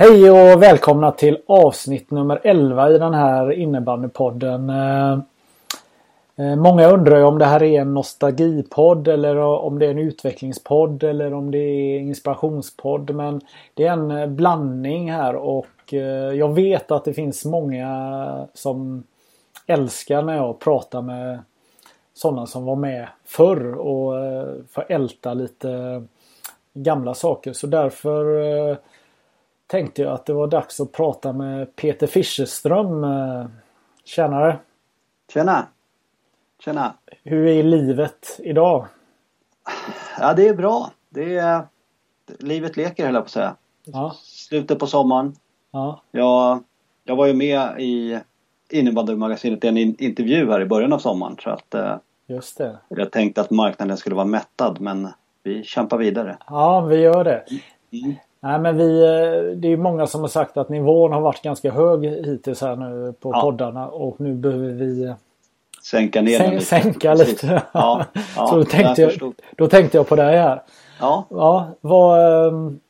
Hej och välkomna till avsnitt nummer 11 i den här innebandypodden. Eh, eh, många undrar ju om det här är en nostalgipodd eller om det är en utvecklingspodd eller om det är inspirationspodd. Men det är en eh, blandning här och jag vet att det finns många som älskar när jag pratar med sådana som var med förr och får älta lite gamla saker. Så därför tänkte jag att det var dags att prata med Peter Fischerström. Tjenare! Tjena! Tjena! Hur är livet idag? Ja, det är bra. Det är... Livet leker höll jag på att säga. Ja. Slutet på sommaren. Ja. Jag, jag var ju med i innebandymagasinet i en in- intervju här i början av sommaren. Så att eh, Just det. jag tänkte att marknaden skulle vara mättad men vi kämpar vidare. Ja, vi gör det. Mm. Nej, men vi, eh, det är ju många som har sagt att nivån har varit ganska hög hittills här nu på Ja. poddarna och nu behöver vi eh, Sänka ner sän- lite. sänka Precis. lite. Ja, ja, Så då tänkte, jag då tänkte jag på dig här. Ja, Ja, vad, ehm,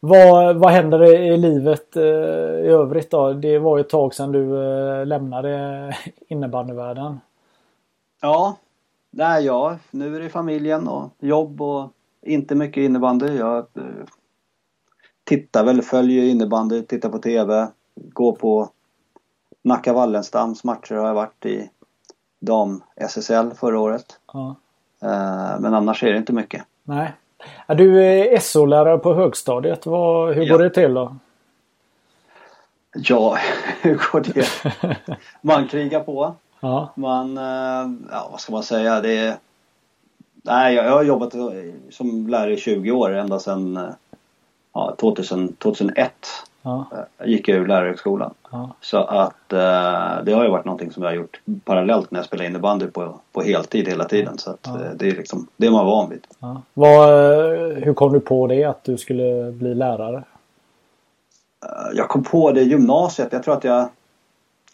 vad, vad händer i livet eh, i övrigt då? Det var ju ett tag sedan du eh, lämnade innebandyvärlden. ja. Nej, ja. Nu är det familjen och jobb och inte mycket innebandy. Jag eh, tittar väl, följer innebandy, tittar på TV, går på Nacka Wallenstams matcher har jag varit i dam-SSL förra året. Ja. Eh, Men annars är det inte mycket. Nej. Du är SO-lärare på högstadiet. Hur Ja. går det till då? Ja, hur går det? Man krigar på. Ja, Man, eh, ja vad ska man säga, det är... Nej, jag jag har jobbat som lärare i 20 år ända sedan eh, ja, 2000, 2001 ja, eh, gick jag ur lärarhögskolan. ja. Så att eh, det har ju varit någonting som jag har gjort parallellt när jag spelar innebandy på, på heltid hela tiden. Så att Ja. eh, det är liksom, det är man van vid. Vad, eh, hur kom du på det att du skulle bli lärare? Jag kom på det i gymnasiet. Jag tror att jag...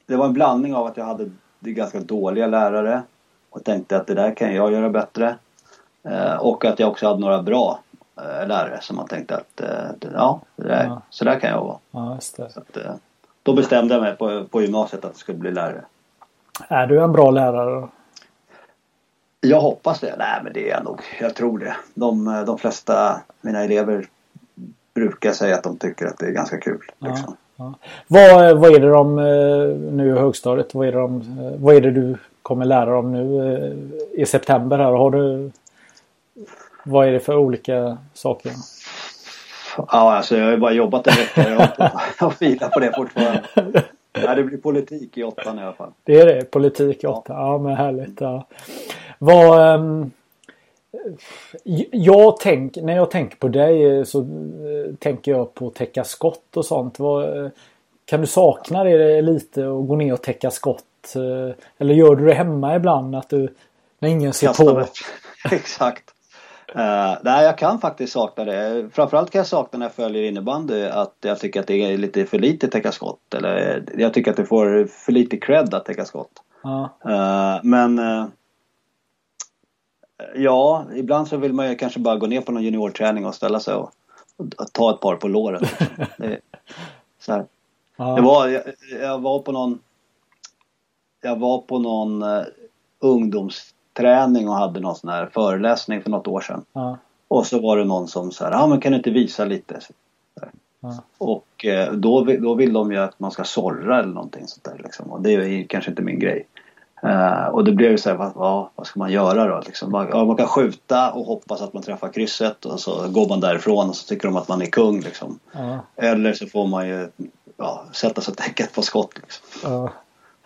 Det var en blandning av att jag hade ganska dåliga lärare och tänkte att det där kan jag göra bättre. Och att jag också hade några bra lärare som man tänkte att eh, ja, där, Ja. så där kan jag vara. Ja. Så att, eh, då bestämde jag mig på, på gymnasiet att jag skulle bli lärare. Är du en bra lärare? Jag hoppas det. Nej men det är jag nog. Jag tror det. De, eh, de flesta mina elever brukar säga att de tycker att det är ganska kul. Liksom. Vad, vad är det de eh, nu i högstadiet? Vad är det, de, eh, vad är det du kommer lära dem nu eh, i september? här? Har du, vad är det för olika saker? Ja, alltså jag har ju bara jobbat en vecka. Jag jag filar på det fortfarande. Ja, det blir politik i åttan i alla fall. Det är det, politik 8. Ja, men härligt. Ja. Vad, ehm, jag tänk, när jag tänker på dig eh, så eh, tänker jag på att täcka skott och sånt. Vad, eh, kan du sakna det lite och gå ner och täcka skott? Eller gör du det hemma ibland? Att du, när ingen ser Kasta på? Exakt. Uh, nej, jag kan faktiskt sakna det. Framförallt kan jag sakna när jag följer innebandy att jag tycker att det är lite för lite täcka skott. Eller jag tycker att det får för lite cred att täcka skott. Ja, Eh, men eh, ja, ibland så vill man ju kanske bara gå ner på någon juniorträning och ställa sig och, och ta ett par på låren. Det, så här. ja, Det var, jag, jag var på någon Jag var på någon uh, ungdomsträning och hade någon sån här föreläsning för något år sedan. ja, Och så var det någon som sa, ja men kan du inte visa lite? Ja. Och eh, då, då vill de ju att man ska sorra eller någonting sånt där liksom. Och det är kanske inte min grej. Uh, och det blev ju så här, vad, vad, vad ska man göra då? Liksom, man, ja, man kan skjuta och hoppas att man träffar krysset och så går man därifrån och så tycker de att man är kung. Liksom. Ja. Eller så får man ju ja, sätta sig täcket på skott. Liksom. Ja.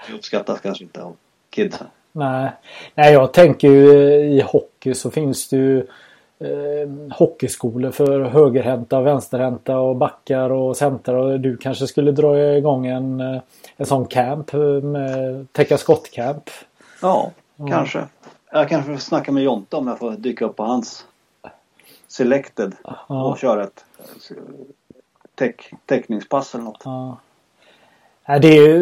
Det uppskattas kanske inte av kidsen. Nej. Nej, jag tänker ju i hockey så finns det ju eh, hockeyskolor för högerhänta, vänsterhänta och backar och centrar. Och du kanske skulle dra igång en, eh, en sån camp med täcka skottcamp. Ja, kanske. Jag kanske får snacka med Jonte om jag får dyka upp på hans Selected Ja. och köra ett täck, täckningspass eller något. Ja. Nej, det är,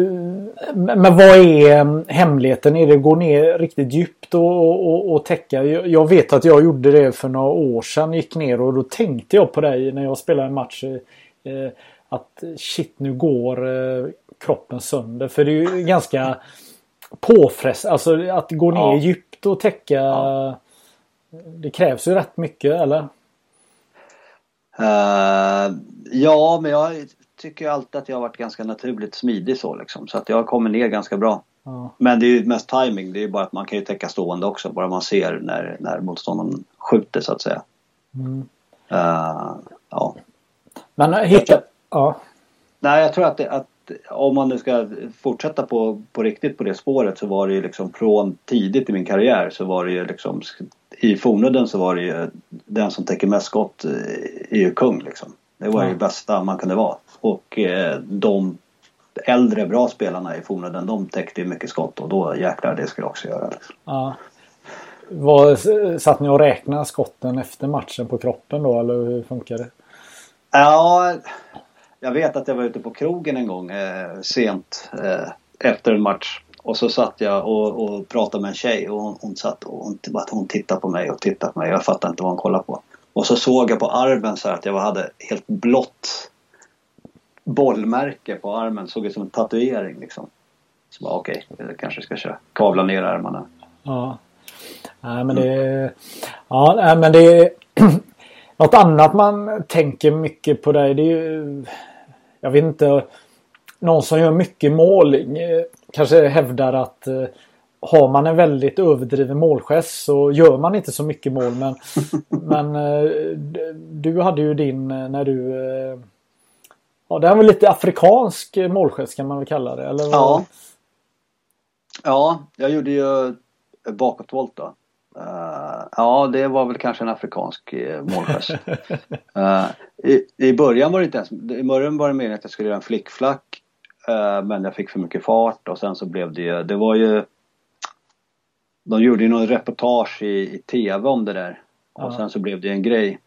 men vad är eh, hemligheten? Är det att gå ner riktigt djupt och, och, och täcka? Jag vet att jag gjorde det för några år sedan. Gick ner och då tänkte jag på dig när jag spelade en match. eh, Att shit nu går eh, kroppen sönder. För det är ju ganska påfrestande. Alltså att gå ner Ja. djupt och täcka. Ja. Det krävs ju rätt mycket eller? Eh, ja, men jag tycker alltid att jag har varit ganska naturligt smidig så liksom. Så att jag kommer ner ganska bra. Ja. Men det är ju mest timing. Det är ju bara att man kan ju täcka stående också. Bara man ser när, när motståndaren skjuter så att säga. Mm. Eh, ja. Men eh, hitta... Ja. Nej, jag tror att, det, att om man nu ska fortsätta på, på riktigt på det spåret så var det ju liksom från tidigt i min karriär så var det ju liksom i fornudden så var det ju den som täcker mest skott eh, är ju kung liksom. Det var ju det bästa man kunde vara. Och eh, de äldre bra spelarna i fornudden de täckte ju mycket skott och då jäklar det skulle jag också göra. Liksom. Ja. Vad, satt ni och räknade skotten efter matchen på kroppen då eller hur funkar det? Ja, jag vet att jag var ute på krogen en gång eh, sent eh, efter en match. Och så satt jag och, och pratade med en tjej och hon, hon satt och hon, hon tittade på mig och tittade på mig. Jag fattade inte vad hon kollade på. Och så såg jag på armen så här att jag hade helt blått bollmärke på armen. Såg ut som en tatuering liksom. Så bara okej, jag kanske ska köra. Kavla ner armarna. Ja. Nej men det... Ja nej, men det... Något annat man tänker mycket på dig det är ju... Jag vet inte. Någon som gör mycket mål eh, kanske hävdar att eh, har man en väldigt överdriven målgest så gör man inte så mycket mål. Men, men eh, du hade ju din när du... eh, Ja, det är väl lite afrikansk eh, målgest kan man väl kalla det? Eller vad? Ja. Ja, jag gjorde ju bakåtvolt då. Eh, ja, det var väl kanske en afrikansk uh, målgest. Eh, i, I början var det inte ens, i början var det meningen att jag skulle göra en flickflack. eh, men jag fick för mycket fart och sen så blev det ju, det var ju De gjorde ju någon reportage i, i TV om det där. Och sen så blev det en grej.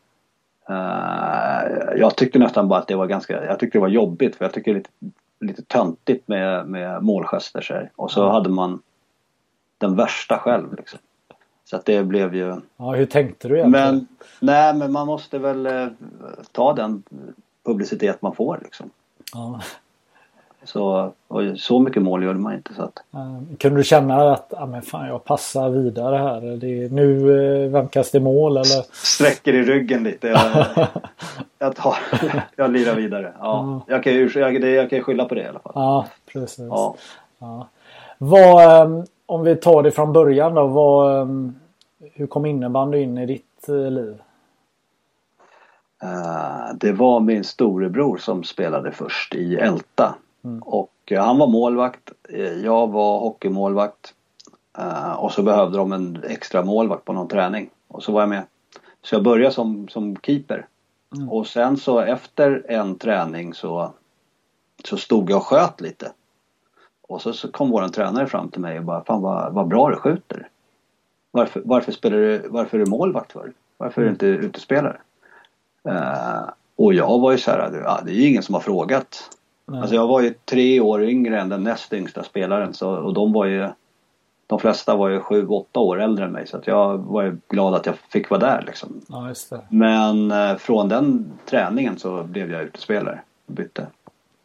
Eh, jag tyckte nästan bara att det var ganska, jag tyckte det var jobbigt för jag tycker det är lite, lite töntigt med, med målgester här. Och så Ja. hade man den värsta själv liksom. Så att det blev ju Ja, hur tänkte du egentligen? men, nej men man måste väl eh, ta den publicitet man får liksom. Ja. Så, och så mycket mål gjorde man inte så att. Eh, Kunde du känna att ah, men fan, jag passar vidare här? Det är, nu eh, vankas det mål eller? Sträcker i ryggen lite. Jag, jag, tar, jag lirar vidare. Ja, jag, kan ju, jag, jag kan skylla på det i alla fall. Ja, precis. Ja. Ja. Vad, eh, om vi tar det från början då. Vad, eh, hur kom innebandy in i ditt eh, liv? Eh, det var min storebror som spelade först i Älta. Och eh, han var målvakt. eh, Jag var hockeymålvakt. Eh, och så behövde de en extra målvakt på någon träning. Och så var jag med. Så jag började som, som keeper. Och sen så efter en träning så, så stod jag och sköt lite. Och så, så kom våran tränare fram till mig och bara Fan vad, vad bra du skjuter. Varför, varför, spelar du, varför är du målvakt för? Varför är du inte utespelare? Eh, och jag var ju så här, det är ju ingen som har frågat. Nej. Alltså jag var ju tre år yngre än den näst yngsta spelaren så, och de var ju De flesta var ju sju, åtta år äldre än mig så att jag var ju glad att jag fick vara där liksom. Ja, just det. Men eh, från den träningen så blev jag utespelare och bytte.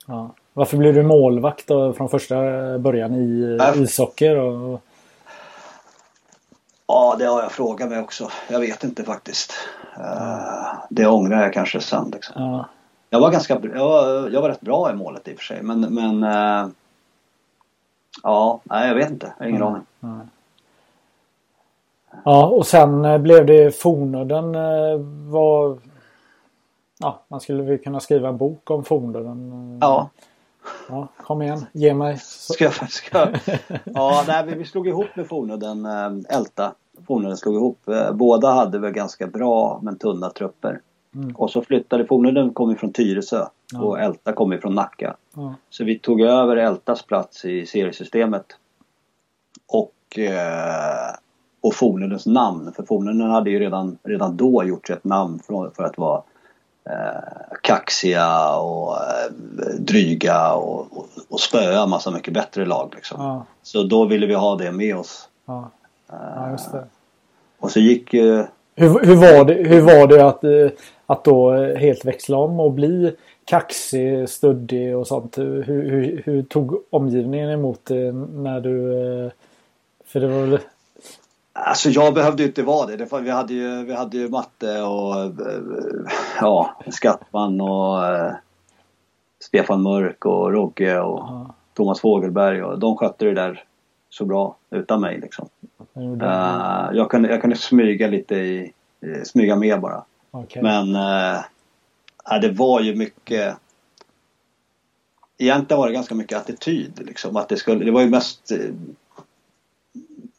Ja. Varför blev du målvakt då från första början i Äh. ishockey? Då? Ja, det har jag frågat mig också. Jag vet inte faktiskt. Eh, det ångrar jag kanske sen liksom. Ja. Jag var ganska jag var, jag var rätt bra i målet i och för sig men, men eh, Ja, nej jag vet inte. Jag har ingen Mm. aning. Ja, och sen eh, blev det Fornudden eh, var... Ja, man skulle väl kunna skriva en bok om Fornudden. Ja, ja. Kom igen, ge mig. Ska jag... Ska... Ja, nej, vi, vi slog ihop med Fornudden, äh, Älta. Fornudden slog ihop. Båda hade väl ganska bra men tunna trupper. Mm. Och så flyttade Fornudden kom ifrån Tyresö Ja. och Älta kom ifrån Nacka. Ja. Så vi tog över Ältas plats i seriesystemet. Och, eh, och Fornudens namn. För Fornudden hade ju redan, redan då gjort sig ett namn för, för att vara eh, kaxiga och eh, dryga och, och, och spöa massa mycket bättre lag. Liksom. Ja, Så då ville vi ha det med oss. ja, ja, just det. Och så gick ju... Hur, hur, var det, hur var det att, eh, att då eh, helt växla om och bli kaxig, stöddig och sånt? Hur, hur, hur tog omgivningen emot det när du... eh, För det var väl... Alltså jag behövde ju inte vara det. det vi, hade ju, vi hade ju matte och ja, Skattman och eh, Stefan Mörk och Rogge och Ja, Thomas Fogelberg och de skötte det där så bra utan mig liksom. jag gjorde- Eh, jag, kunde, jag kunde smyga lite i, smyga med bara. okej. Men ja, det var ju mycket Egentligen var det ganska mycket attityd liksom. Att det, skulle, det var ju mest eh,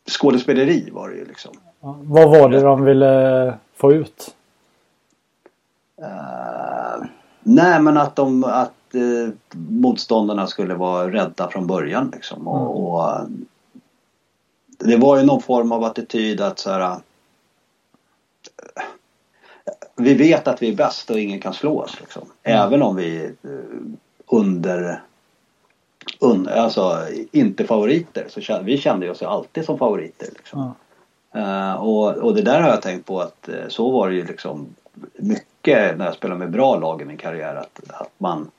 skådespeleri var det ju liksom. Ja, vad var det de ville få ut? Eh, nej men att de att motståndarna skulle vara rädda från början liksom. Och, och, eh, det var ju någon form av attityd att så här. vi vet att vi är bäst och ingen kan slå oss liksom. Även om vi eh, under un, alltså inte favoriter så kände, vi kände oss ju alltid som favoriter liksom. Ja, Eh, och, och det där har jag tänkt på att eh, så var det ju liksom mycket när jag spelade med bra lag i min karriär att, att man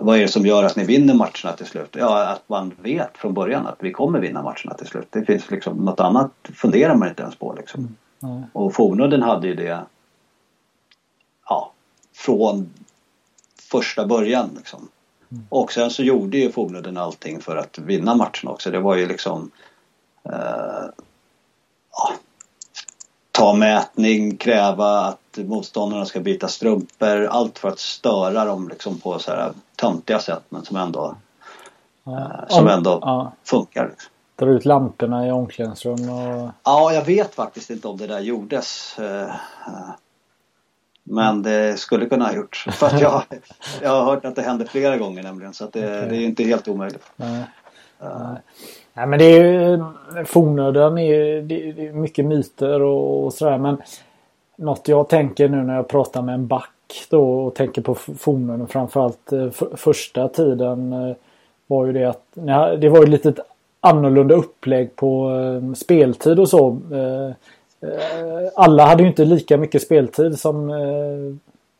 vad är det som gör att ni vinner matcherna till slut? Ja, att man vet från början att vi kommer vinna matcherna till slut. Det finns liksom något annat funderar man inte ens på liksom. nej. Och Fornudden hade ju det ja, från första början liksom. Och sen så gjorde ju Fornudden allting för att vinna matchen också. Det var ju liksom eh, ja, ta mätning, kräva att motståndarna ska byta strumpor. Allt för att störa dem liksom på så här töntiga sätt men som ändå, Ja. eh, som Om- ändå Ja, funkar. Dra ut lamporna i omklädningsrum och... Ja, jag vet faktiskt inte om det där gjordes. eh, eh, Men det skulle kunna ha gjorts. För att jag, jag har hört att det hände flera gånger nämligen. Så att det, Okej. det är inte helt omöjligt. Nej. Nej. Nej men det är ju fornöden är ju det är mycket myter och, och sådär men något jag tänker nu när jag pratar med en back då och tänker på fornöden framförallt eh, för, första tiden eh, var ju det att ja, det var ju lite ett annorlunda upplägg på eh, speltid och så. Alla hade ju inte lika mycket speltid som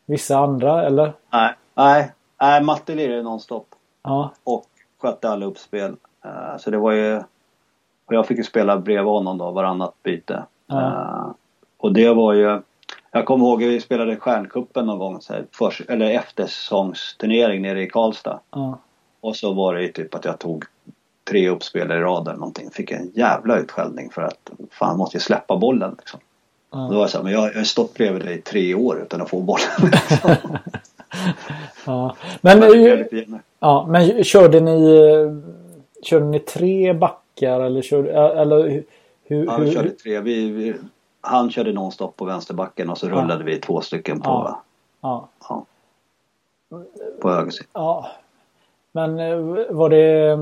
vissa andra eller? Nej, nej, nej Matte lirade nonstop. Ja, Och skötte alla uppspel. Eh, Så det var ju... Och jag fick ju spela bredvid honom då varannat byte. Ja. Eh, Och det var ju... Jag kommer ihåg att vi spelade Stjärnkuppen någon gång så här, för, eller eftersäsongsturnering nere i Karlstad. ja, Och så var det ju typ att jag tog tre uppspel i rad eller någonting. Fick en jävla utskällning för att fan måste ju släppa bollen liksom. ja. Då var jag så här, men jag, jag har stått bredvid dig i tre år utan att få bollen. Liksom. ja. Men, Men eh. Ja, men körde ni Körde ni tre backar eller körde eller hur, Ja, vi hur- körde tre. Vi, vi, han körde nonstop på vänsterbacken och så Ja. rullade vi två stycken på, Ja. ja, ja. på högersidan. ja. Men eh, var det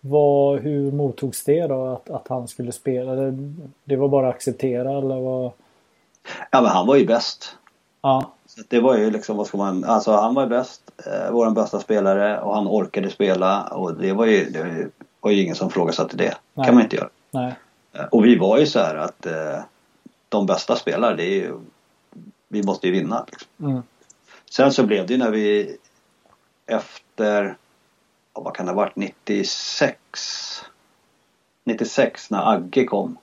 var, hur mottogs det då att, att han skulle spela? Det, det var bara att acceptera eller vad? Ja men han var ju bäst. Ja, det var ju liksom, vad ska man, alltså han var ju bäst, eh, våran bästa spelare och han orkade spela och det var ju, det var ju ingen som frågasatte det. Nej. kan man inte göra. nej. Eh, Och vi var ju så här att eh, de bästa spelare, det är ju, vi måste ju vinna. Liksom. Mm. Sen så blev det ju när vi efter, vad kan det ha varit, 96? 96 när Agge kom,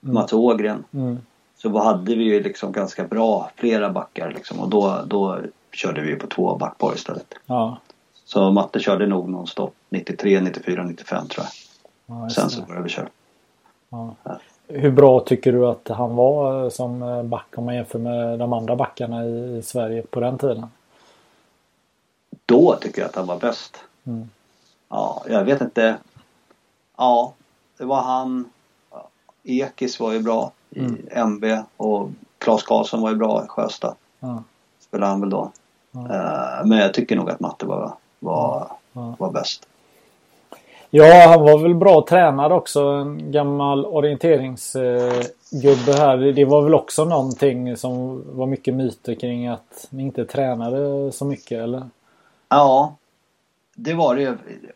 Mats Ågren. Mm. Så hade vi ju liksom ganska bra, flera backar liksom och då, då körde vi på två backpar istället. Ja, Så Matte körde nog nonstop 93, 94, 95 tror jag. Ja, Sen så var det överkörd. Ja. Hur bra tycker du att han var som back om man jämför med de andra backarna i Sverige på den tiden? Då tycker jag att han var bäst. Mm. Ja, jag vet inte. Ja, det var han. Ekis var ju bra i mm. MB och Claes Karlsson var ju bra i Sjöstad. Ja. Spelade han väl då. Ja. Uh, men jag tycker nog att Matte var, var, ja. var bäst. Ja, han var väl bra tränad också. En gammal orienteringsgubbe här. Det var väl också någonting som var mycket myter kring att ni inte tränade så mycket eller? Ja, det var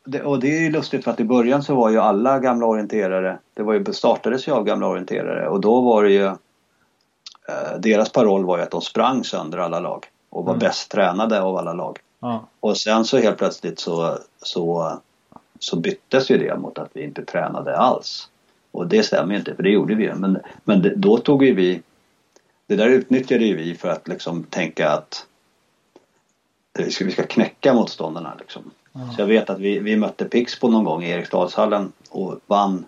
det. Och det är ju lustigt för att i början så var ju alla gamla orienterare, det var ju, startades ju av gamla orienterare och då var det ju eh, deras paroll var ju att de sprang sönder alla lag och var mm. bäst tränade av alla lag. Ja. Och sen så helt plötsligt så, så, så byttes ju det mot att vi inte tränade alls. Och det stämmer ju inte för det gjorde vi Men, men det, då tog ju vi Det där utnyttjade ju vi för att liksom tänka att vi ska, vi ska knäcka motståndarna liksom. Mm. Så jag vet att vi, vi mötte Pixbo någon gång i Eriksdalshallen och vann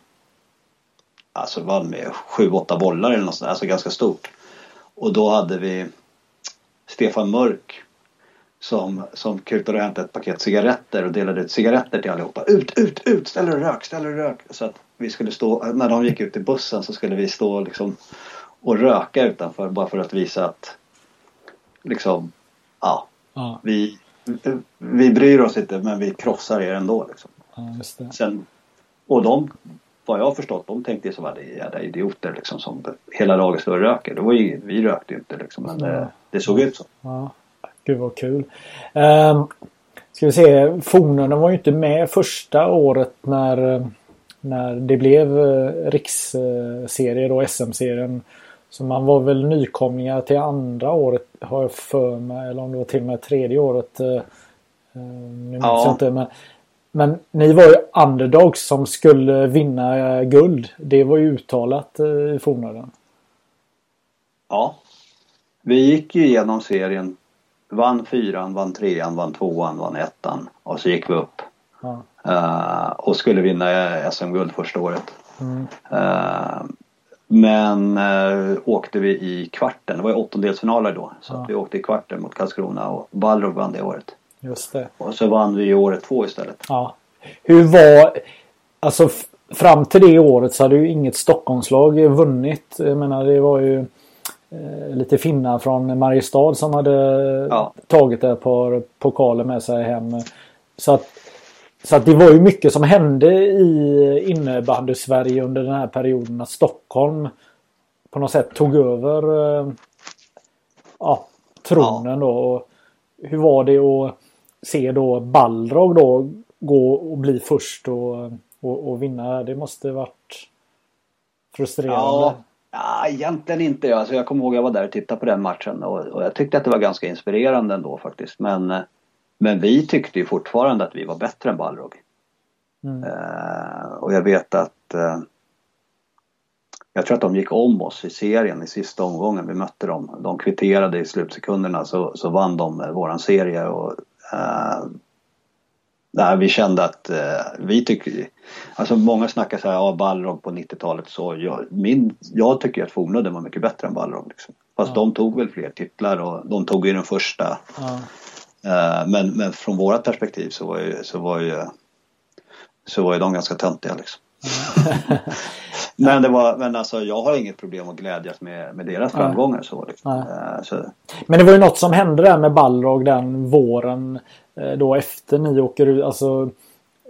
Alltså vann med 7-8 bollar eller något sånt, alltså ganska stort. Och då hade vi Stefan Mörk som, som kutade och hämtade ett paket cigaretter och delade ut cigaretter till allihopa. Ut, ut, ut! Ställ och rök, ställ och rök! Så att vi skulle stå, när de gick ut i bussen så skulle vi stå liksom och röka utanför bara för att visa att liksom, ja, ja. vi, vi bryr oss inte men vi krossar er ändå. Liksom. Ja, Sen, och de, vad jag har förstått, de tänkte så var det jävla idioter liksom som hela laget står och röker. Det var ju, vi rökte ju inte liksom men det, det såg ut så. Ja. Gud vad kul. Um, ska vi se, Fornarna var ju inte med första året när, när det blev uh, riksserie då, SM-serien. Så man var väl nykomlingar till andra året har jag för mig. Eller om det var till och med tredje året. Uh, nu minns ja. jag inte. Men, men ni var ju underdogs som skulle vinna guld. Det var ju uttalat i fornöden. Ja. Vi gick ju igenom serien vann fyran, vann trean, vann tvåan, vann ettan och så gick vi upp. Ja. Uh, och skulle vinna SM-guld första året. Mm. Uh, men uh, åkte vi i kvarten, det var ju åttondelsfinaler då. Så ja. vi åkte i kvarten mot Karlskrona och Balrog vann det året. Just det. Och så vann vi året två istället. Ja. Hur var, alltså fram till det året så hade ju inget Stockholmslag vunnit. Jag menar det var ju Eh, lite finnar från Mariestad som hade ja. tagit ett par pokaler med sig hem. Så att, så att det var ju mycket som hände i innebandy-Sverige under den här perioden. Att Stockholm på något sätt tog över eh, ja, tronen ja. då. Hur var det att se då Balrog då gå och bli först och, och, och vinna? Det måste varit frustrerande. Ja. Ja, egentligen inte. Alltså jag kommer ihåg att jag var där och tittade på den matchen och, och, jag tyckte att det var ganska inspirerande ändå faktiskt. Men, eh, men vi tyckte ju fortfarande att vi var bättre än Balrog. Mm. Uh, och jag vet att uh, jag tror att de gick om oss i serien i sista omgången. Vi mötte dem. De kvitterade i slutsekunderna så, så vann de våran serie. Och, där vi kände att eh, vi tycker, alltså många snackar så här, ja Balrog på 90-talet så jag, min, jag tycker att Fornudden var mycket bättre än Balrog. Liksom. Fast ja. de tog väl fler titlar och de tog ju den första. Ja. Eh, men, men från vårat perspektiv så var ju, så var ju, så var ju de ganska töntiga liksom. men, det var, men alltså jag har inget problem att glädjas med, med deras framgångar. Så, liksom. uh, så. Men det var ju något som hände där med Balrog den våren. Uh, då efter ni åker ut. Alltså,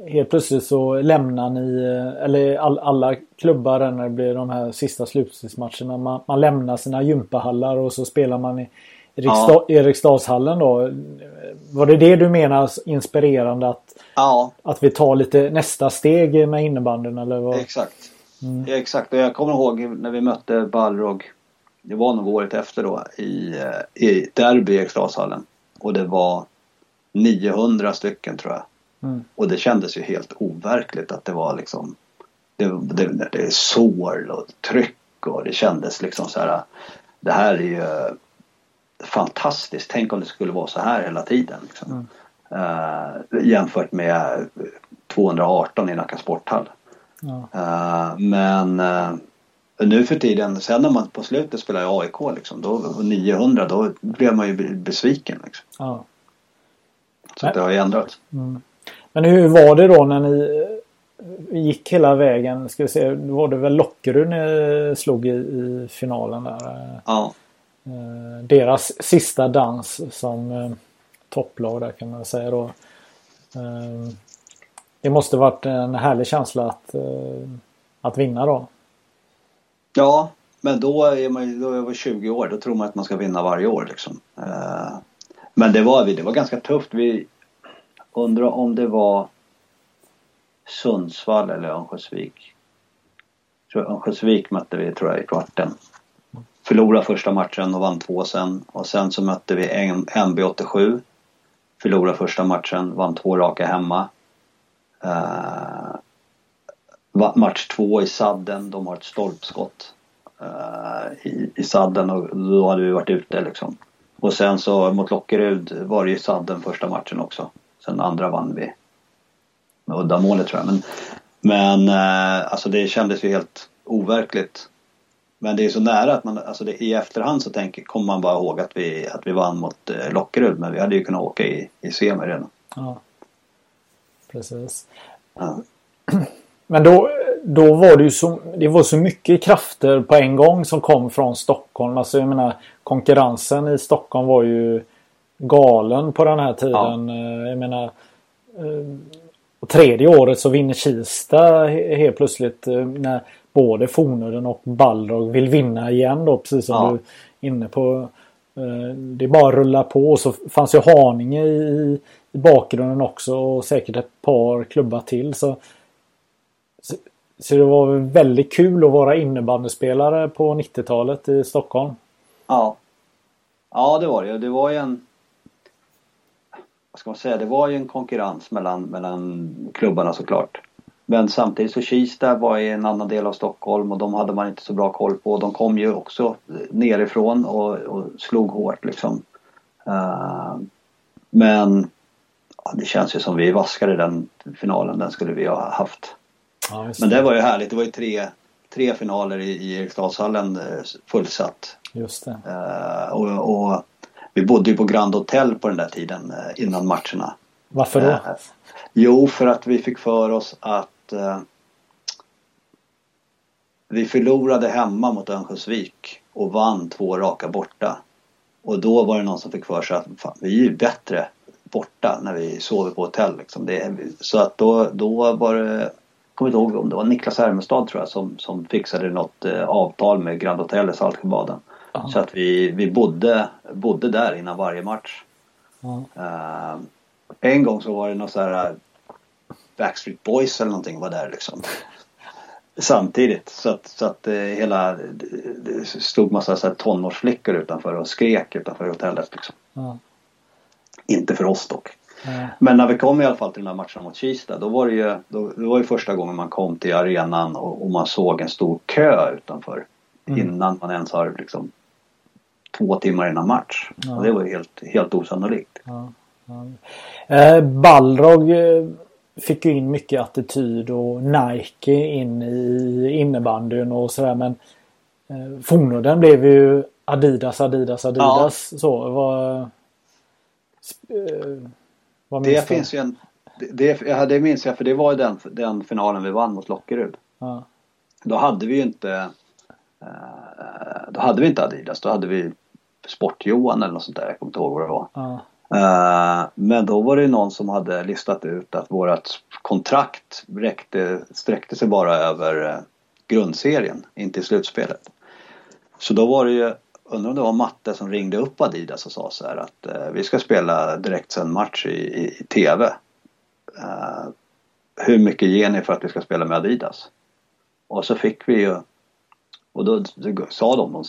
helt plötsligt så lämnar ni, eller all, alla klubbar när det blir de här sista slutspelsmatcherna. Man, man lämnar sina gympahallar och så spelar man i Eriksdal, ja. Eriksdalshallen då. Var det det du menar inspirerande att, ja. att vi tar lite nästa steg med innebandyn eller vad? Exakt. Mm. Exakt och jag kommer ihåg när vi mötte Balrog. Det var nog året efter då i, eh, i derby i Eriksdalshallen. Och det var 900 stycken tror jag. Mm. Och det kändes ju helt overkligt att det var liksom det, det, det är sår och tryck och det kändes liksom så här. Det här är ju fantastiskt. Tänk om det skulle vara så här hela tiden. Liksom. Mm. Uh, jämfört med 218 i Nacka sporthall. Ja. Eh, men eh, nu för tiden, sen när man på slutet spelar i AIK liksom, då, 900, då blev man ju besviken. Liksom. Ja. Så det har ju ändrats. Men hur var det då när ni eh, gick hela vägen? Ska vi se, var det väl Lockerud ni slog i, i finalen där. eh, Ja. Eh, deras sista dans som eh, topplag där kan man säga då. Eh, Det måste varit en härlig känsla att, eh, att vinna då. Ja, men då är man ju, då är man 20 år. Då tror man att man ska vinna varje år liksom. Eh, Men det var, det var ganska tufft. Vi undrar om det var Sundsvall eller Örnsköldsvik. Örnsköldsvik mötte vi tror jag i kvarten. Förlorade första matchen och vann två sen. Och sen så mötte vi NB87. Förlorade första matchen, vann två raka hemma. Uh, match två i sadden, de har ett stolpskott uh, i, i sadden och då hade vi varit ute liksom. Och sen så mot Lockerud var det ju sadden första matchen också. Sen andra vann vi med uddamålet tror jag. Men, men uh, alltså det kändes ju helt overkligt. Men det är så nära att man, alltså det, i efterhand så tänker, kommer man bara ihåg att vi, att vi vann mot eh, Lockerud. Men vi hade ju kunnat åka i, i semi redan. Ja. Precis. Ja. Men då, då var det ju så, det var så mycket krafter på en gång som kom från Stockholm. Alltså jag menar konkurrensen i Stockholm var ju galen på den här tiden. Eh, Jag menar eh, och tredje året så vinner Kista he- helt plötsligt eh, när både Fornudden och Balrog vill vinna igen då precis som Ja. du är inne på. Eh, Det är bara att rulla på och så fanns ju Haninge i, i bakgrunden också och säkert ett par klubbar till. Så, så, så det var väl väldigt kul att vara innebandyspelare på 90-talet i Stockholm. Ja. Ja, det var det. Det var ju en... Vad ska man säga? Det var ju en konkurrens mellan, mellan klubbarna såklart. Men samtidigt så Kista var i en annan del av Stockholm och de hade man inte så bra koll på. De kom ju också nerifrån och, och slog hårt liksom. Eh, men ja, det känns ju som vi vaskade den finalen. Den skulle vi ha haft. Ja, Men det var ju härligt. Det var ju tre, tre finaler i, i Eriksdalshallen eh, fullsatt. Just det. Eh, och, och vi bodde ju på Grand Hotel på den där tiden innan matcherna. Varför då? Eh, jo, för att vi fick för oss att eh, vi förlorade hemma mot Örnsköldsvik och vann två raka borta. Och då var det någon som fick för sig att fan, vi är ju bättre borta när vi sover på hotell. Liksom. Det, så att då, då var det, jag kommer inte ihåg om det var Niklas Hermestad tror jag som, som fixade något eh, avtal med Grand Hotel i Saltsjöbaden. Så att vi, vi bodde, bodde där innan varje match. Eh, en gång så var det någon så här Backstreet Boys eller någonting var där liksom. Samtidigt så att, så att eh, hela det, stod massa så här tonårsflickor utanför och skrek utanför hotellet liksom. Ja. Inte för oss dock. Ja. Men när vi kom i alla fall till den här matchen mot Kista då var det ju, då, det var ju första gången man kom till arenan och, och man såg en stor kö utanför. Mm. Innan man ens har liksom två timmar innan match. Ja. Och det var ju helt, helt osannolikt. Ja, ja. Eh, Balrog eh, fick ju in mycket attityd och Nike in i innebandyn och sådär men eh, Fornudden blev ju Adidas, Adidas, Adidas. Så vad... Eh, vad minns Det finns ju en... Det, det, ja, det minns jag för det var ju den, den finalen vi vann mot Lockerud. Ja, Då hade vi ju inte... eh, då hade vi inte Adidas. Då hade vi Sport-Johan eller något sånt där. Jag kommer inte ihåg vad det var. ja, Eh, men då var det ju någon som hade listat ut att vårt kontrakt räckte, sträckte sig bara över eh, grundserien, inte i slutspelet. Så då var det ju, undrar om det var Matte som ringde upp Adidas och sa så här att eh, vi ska spela direktsänd match i, i, i TV. Eh, hur mycket ger ni för att vi ska spela med Adidas? Och så fick vi ju och då sa de någon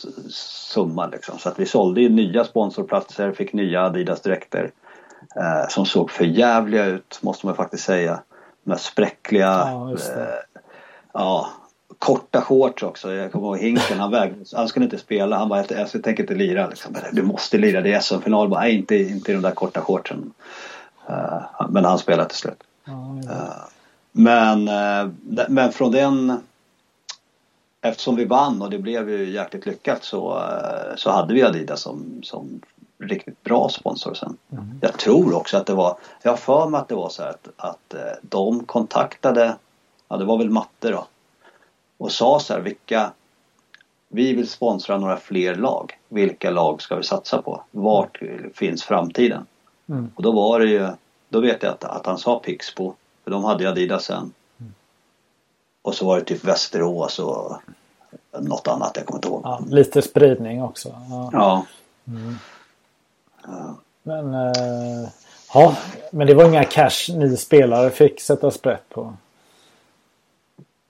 summa liksom. Så att vi sålde ju nya sponsorplatser, fick nya Adidas-dräkter. Eh, som såg för jävliga ut, måste man faktiskt säga. Med spräckliga, Ja, eh, ja, korta shorts också. Jag kommer ihåg Hinken, han vägrade, han skulle inte spela. Han bara, jag tänker inte lira liksom. Du måste lira, det är SM-final. Nej, inte, inte i de där korta shortsen. Eh, men han spelade till slut. ja, Eh, Men, eh, men från den Eftersom vi vann och det blev ju jäkligt lyckat så, eh, så hade vi Adidas som, som riktigt bra sponsor sen. Mm. Jag tror också att det var, jag har för mig att det var så att, att eh, de kontaktade, ja det var väl matte då, och sa så här vilka, vi vill sponsra några fler lag. Vilka lag ska vi satsa på? Vart finns framtiden? Mm. Och då var det ju, då vet jag att, att han sa Pixbo, för de hade ju Adidas sen. Och så var det typ Västerås och något annat, jag kommer inte ihåg. Ja, lite spridning också. Ja. ja. Mm. Men, äh, ja, men det var inga cash ni spelare fick sätta sprätt på?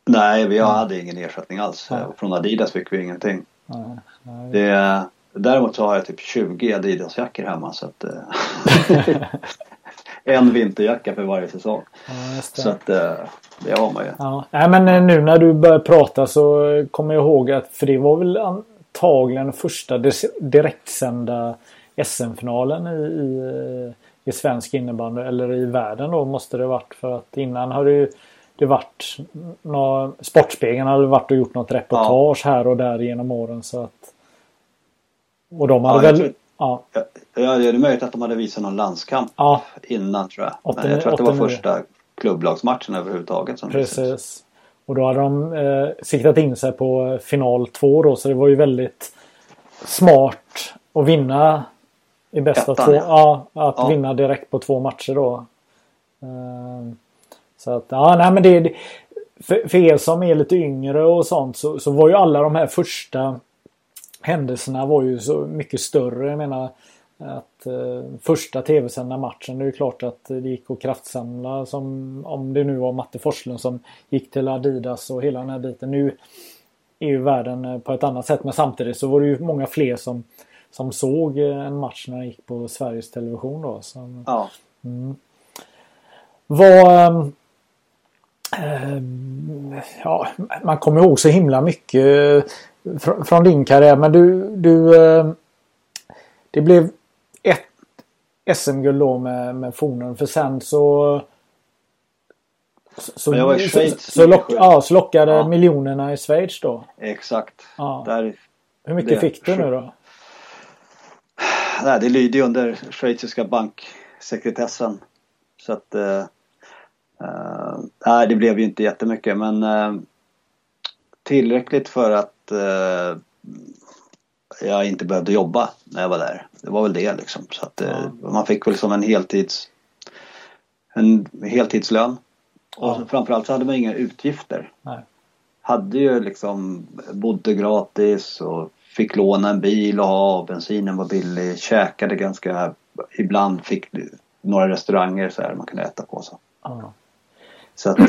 Nej, vi hade ingen ersättning alls. Från Adidas fick vi ingenting. Nej, nej. Det, däremot så har jag typ 20 Adidas-jackor hemma så att eh, En vinterjacka för varje säsong. Ja, så att eh, det har man ju. Ja. Nej, men eh, nu när du börjar prata så kommer jag ihåg att för det var väl antagligen första direktsända SM-finalen i, i, i svensk innebandy eller i världen då måste det varit för att innan har det ju det varit nå, Sportspegeln hade varit och gjort något reportage ja. här och där genom åren så att och de hade ja, väl ja. ja. det är möjligt att de hade visat någon landskamp ja. innan tror jag. 89, Men jag tror att det var 89. första klubblagsmatchen överhuvudtaget. Som Precis. Och då hade de eh, siktat in sig på final två då så det var ju väldigt smart att vinna i bästa Ettan, två. Ja. ja att vinna direkt på två matcher då. Uh, så att ja, nej men det, för, för er som är lite yngre och sånt så, så var ju alla de här första händelserna var ju så mycket större. Jag menar att eh, första tv-sända matchen, det är ju klart att det gick att kraftsamla som om det nu var Matte Forslund som gick till Adidas och hela den här biten. Nu är ju världen eh, på ett annat sätt men samtidigt så var det ju många fler som som såg eh, en match när den gick på Sveriges Television då. Så, ja. Mm. Vad... Äh, ja, man kommer ihåg så himla mycket fr från din karriär men du... du äh, det blev ett SM-guld då med, med Fornen för sen så... Så, jag var i Schweiz. Så, så, lock, ja, så lockade ja. miljonerna i Schweiz då? Exakt. Ja. Där, Hur mycket det, fick du nu då? nej, det lyder ju under schweiziska banksekretessen. Så att eh, eh, nej, det blev ju inte jättemycket men eh, tillräckligt för att eh, jag inte behövde jobba när jag var där. Det var väl det liksom. Så att eh, ja. man fick väl som en heltids en heltidslön. Och ja. framförallt så hade man inga utgifter. Nej. Hade ju liksom, bodde gratis och fick låna en bil och ha, bensinen var billig, käkade ganska, ibland fick några restauranger så här man kunde äta på. Så, ja. så att,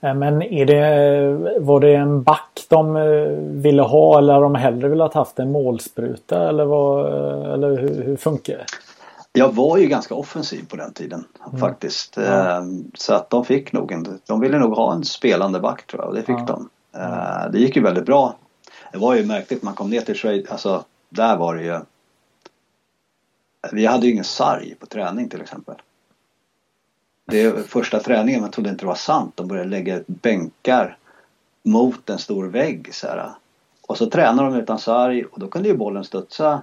Men är det, var det en back de eh, ville ha eller de hellre velat haft en målspruta eller, vad, eller hur, hur funkar det? Jag var ju ganska offensiv på den tiden mm. faktiskt. Ehm, så att de fick nog en, de ville nog ha en spelande back tror jag och det fick ja. de. Ehm, det gick ju väldigt bra det var ju märkligt, man kom ner till Schweiz, alltså där var det ju Vi hade ju ingen sarg på träning till exempel. Det första träningen, man trodde inte det var sant. De började lägga bänkar mot en stor vägg så här. Och så tränade de utan sarg och då kunde ju bollen studsa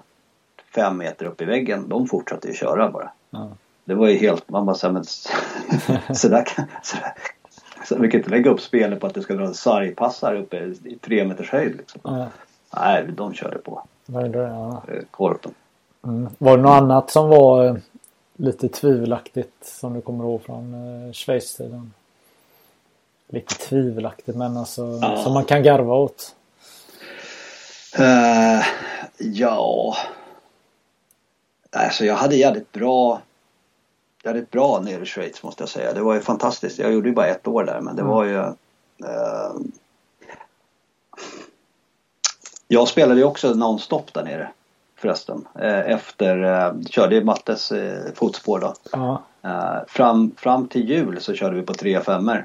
fem meter upp i väggen. De fortsatte ju köra bara. Ja. Det var ju helt, man bara såhär, men sådär, sådär, så vi kan inte lägga upp spelet på att det ska dra en sargpassare uppe i tre meters höjd. Liksom. Mm. Nej, de körde på. Var det, ja. Eh, Korpen. Mm. Var det något annat som var eh, lite tvivelaktigt som du kommer ihåg från eh, Schweiz-tiden? Lite tvivelaktigt men alltså ja. som man kan garva åt. Uh, ja. Alltså jag hade jävligt bra jävligt bra nere i Schweiz måste jag säga. Det var ju fantastiskt. Jag gjorde ju bara ett år där men det mm. var ju eh, Jag spelade ju också nonstop där nere förresten. Eh, efter, eh, körde i Mattes eh, fotspår då. Ja. Fram, fram till jul så körde vi på 3 5 mm.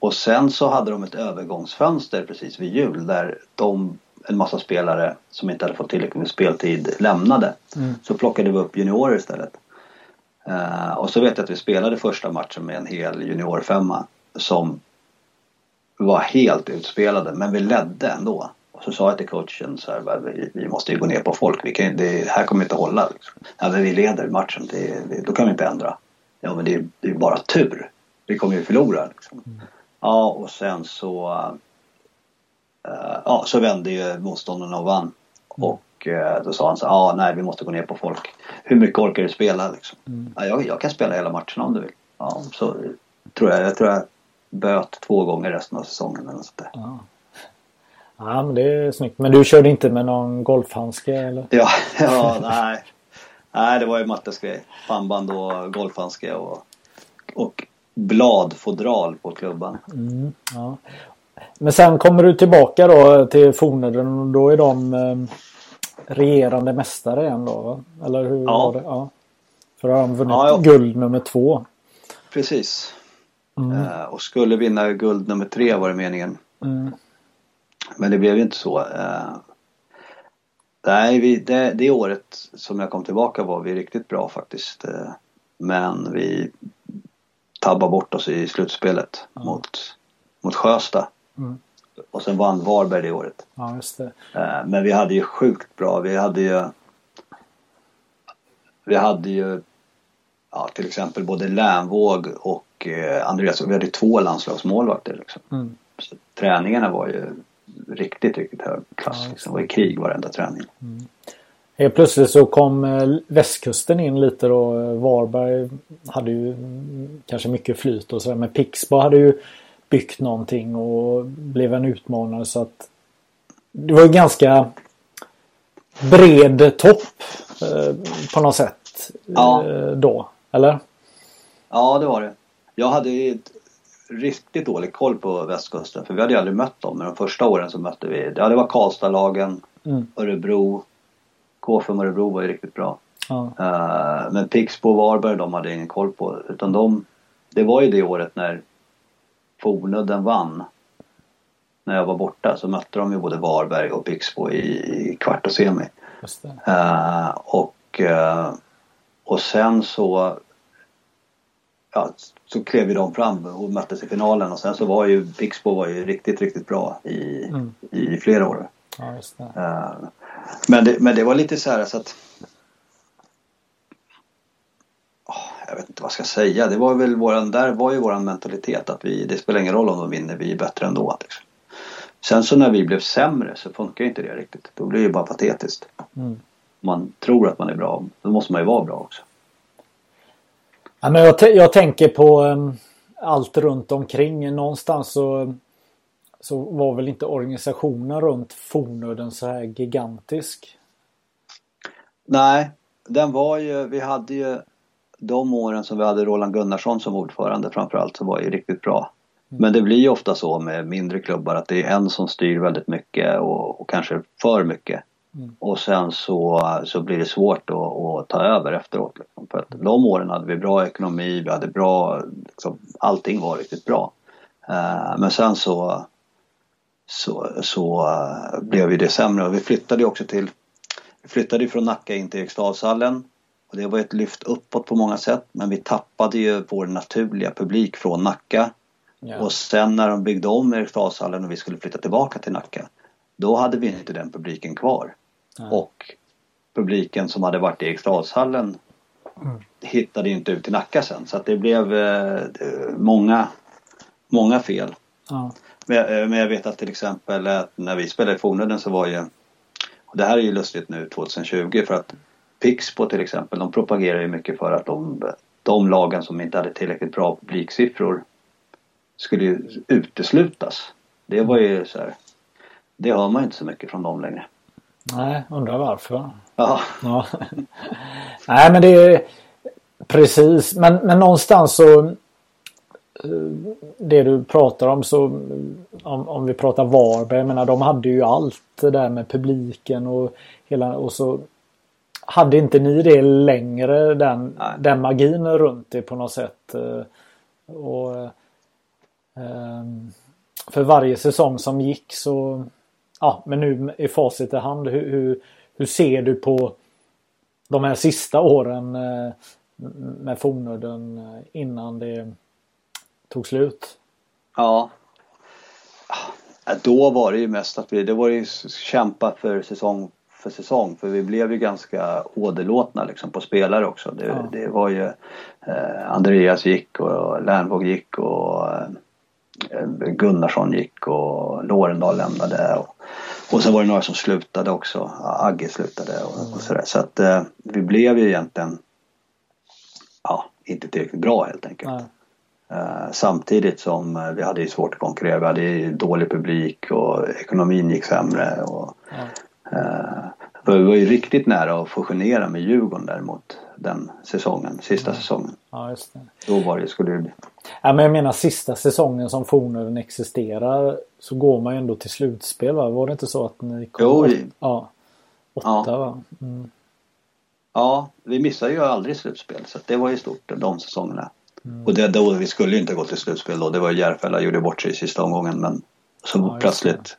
Och sen så hade de ett övergångsfönster precis vid jul där de en massa spelare som inte hade fått tillräckligt med speltid lämnade. Mm. Så plockade vi upp juniorer istället. Uh, och så vet jag att vi spelade första matchen med en hel juniorfemma som var helt utspelade men vi ledde ändå. Och så sa jag till coachen så här, vi, vi måste ju gå ner på folk, vi kan, det här kommer inte hålla. Liksom. Ja, men vi leder matchen, det, det, då kan vi inte ändra. Ja men det, är bara tur, vi kommer ju förlora. Liksom. Mm. Ja och sen så uh, ja, så vände ju motståndarna och vann. Mm. Och uh, då sa han så ja nej vi måste gå ner på folk. Hur mycket orkar du spela liksom? Mm. Ja, jag, jag kan spela hela matchen om du vill. Ja, så tror jag, jag tror jag böt två gånger resten av säsongen eller sånt där. Ja. Ja men det är snyggt. Men du körde inte med någon golfhandske eller? Ja, ja nej. Nej det var ju Mattes grej. Pannband och golfhandske och, och bladfodral på klubban. Mm, ja. Men sen kommer du tillbaka då till Fornöden och då är de eh, regerande mästare igen då va? Eller hur ja. var det? Ja. För då har de vunnit ja, ja. guld nummer två. Precis. Mm. Uh, och skulle vinna guld nummer tre var det meningen. Mm. Men det blev ju inte så. Uh, nej, vi, det, det, året som jag kom tillbaka var vi riktigt bra faktiskt. Uh, men vi tabbade bort oss i slutspelet mm. mot, mot Sjösta. Mm. Och sen vann Varberg det året. Ja, det. Men vi hade ju sjukt bra. Vi hade ju Vi hade ju ja, till exempel både Länvåg och eh, Andreas. Vi hade två landslagsmålvakter. Liksom. Mm. Så träningarna var ju riktigt, riktigt hög klass. Ja, liksom. Det var i krig varenda träning. Mm. Helt plötsligt så kom eh, västkusten in lite då. Varberg hade ju kanske mycket flyt och sådär. Men Pixbo hade ju byggt någonting och blev en utmanare så att det var ju ganska bred topp eh, på något sätt ja. eh, då. Eller? Ja, det var det. Jag hade ju riktigt dålig koll på västkusten för vi hade ju aldrig mött dem. Men de första åren så mötte vi, ja det var Karlstadlagen, mm. Örebro, K5 Örebro var ju riktigt bra. Ja. Uh, men Pixbo och Varberg de hade ingen koll på. Utan de, det var ju det året när Fornudden vann. När jag var borta så mötte de ju både Varberg och Pixbo i, i kvart och semi. Uh, och, uh, och sen så ja, så klev ju de fram och möttes i finalen och sen så var ju Pixbo var ju riktigt, riktigt bra i, mm. i flera år. Ja, det. Uh, men, det, men det var lite så här så att oh, jag vet inte vad jag ska säga. Det var väl våran, där var ju våran mentalitet att vi, det spelar ingen roll om de vinner, vi är bättre ändå. Liksom. Sen så när vi blev sämre så funkar inte det riktigt. Då blir det bara patetiskt. Mm. Man tror att man är bra, då måste man ju vara bra också. Ja, men jag, jag tänker på um, allt runt omkring. Någonstans så, så var väl inte organisationen runt Fornöden så här gigantisk? Nej, den var ju, vi hade ju de åren som vi hade Roland Gunnarsson som ordförande framförallt så var ju riktigt bra. Mm. Men det blir ju ofta så med mindre klubbar att det är en som styr väldigt mycket och, och kanske för mycket. Mm. Och sen så, så blir det svårt att, att ta över efteråt. Liksom. För att de åren hade vi bra ekonomi, vi hade bra, liksom, allting var riktigt bra. Uh, men sen så, så, så uh, blev ju det sämre och vi flyttade ju också till, vi flyttade från Nacka in till Eriksdalshallen. Och det var ett lyft uppåt på många sätt men vi tappade ju vår naturliga publik från Nacka. Ja. Och sen när de byggde om Eriksdalshallen och vi skulle flytta tillbaka till Nacka då hade vi inte den publiken kvar. Och publiken som hade varit i Eriksdalshallen mm. hittade inte ut till Nacka sen. Så att det blev eh, många, många fel. Ja. Men, eh, men jag vet att till exempel att när vi spelade i Fornudden så var ju och det här är ju lustigt nu 2020 för att Pixbo till exempel de propagerar ju mycket för att de, de lagen som inte hade tillräckligt bra publiksiffror skulle ju uteslutas. Det var ju så här, Det hör man ju inte så mycket från dem längre. Nej, undrar varför. Ja. ja. Nej men det är precis men, men någonstans så eh, det du pratar om så om, om vi pratar Varberg, jag menar de hade ju allt det där med publiken och hela och så hade inte ni det längre den, den magin runt det på något sätt? eh, Och, ehm, för varje säsong som gick så ja, men nu i facit i hand, hur, hur, hur ser du på de här sista åren eh, med Fornudden innan det tog slut? Ja. Då var det ju mest att vi, det var ju kämpa för säsong för säsong för vi blev ju ganska åderlåtna liksom på spelare också. Det, ja. det var ju eh, Andreas gick och Lernvåg gick och eh, Gunnarsson gick och Lorendal lämnade. Och, och så var det några som slutade också. Agge slutade och, och sådär. Så att eh, vi blev ju egentligen ja, inte tillräckligt bra helt enkelt. Ja. Uh, samtidigt som uh, vi hade ju svårt att konkurrera. Vi hade dålig publik och ekonomin gick sämre. Och, ja. uh, vi var ju riktigt nära att fusionera med Djurgården däremot den säsongen, sista ja. säsongen. Ja. Då var det, skulle det. Ja, men jag menar sista säsongen som Fornöden existerar så går man ju ändå till slutspel va? Var det inte så att ni kom? Jo, vi... Ja. Åtta ja. va? Mm. Ja, vi missade ju aldrig slutspel så det var ju stort de säsongerna. Mm. Och det, då, vi skulle ju inte gå till slutspel då. Det var Järfälla gjorde bort sig i sista omgången men så ja, plötsligt,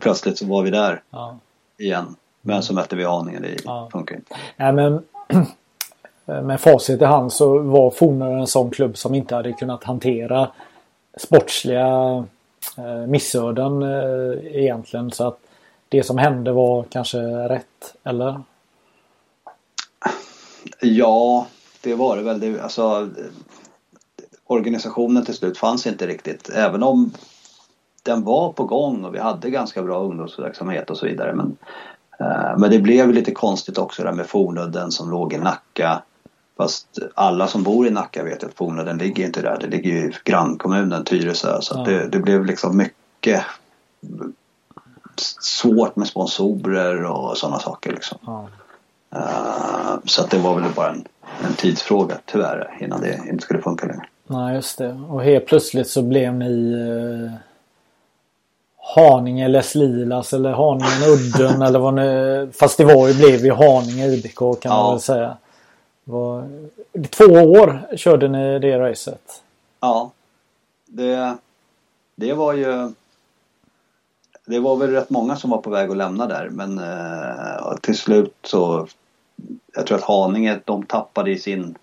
plötsligt så var vi där ja. igen. Men så mötte vi Haninge, det ja. funkar inte. Nej men Eh, med facit i hand så var Fornö en sån klubb som inte hade kunnat hantera sportsliga eh, missöden eh, egentligen. Så att det som hände var kanske rätt, eller? Ja, det var det väl. Det, alltså, organisationen till slut fanns inte riktigt. Även om den var på gång och vi hade ganska bra ungdomsverksamhet och så vidare. Men, eh, men det blev lite konstigt också där med Fornudden som låg i Nacka. Fast alla som bor i Nacka vet att Fornudden ligger inte där. Det ligger ju i grannkommunen Tyresö. Så ja. det, det, blev liksom mycket svårt med sponsorer och sådana saker. Liksom. Ja. Uh, så att det var väl bara en, en tidsfråga tyvärr innan det inte skulle funka längre. Nej just det. Och helt plötsligt så blev ni eh, Haninge Les Lilas eller Haninge Udden eller vad ni... Fast det var ju, blev ju Haninge IBK kan ja. man väl säga. Var, två år körde ni det racet. Ja. Det, det var ju... Det var väl rätt många som var på väg att lämna där men eh, till slut så Jag tror att Haninge de tappade i sin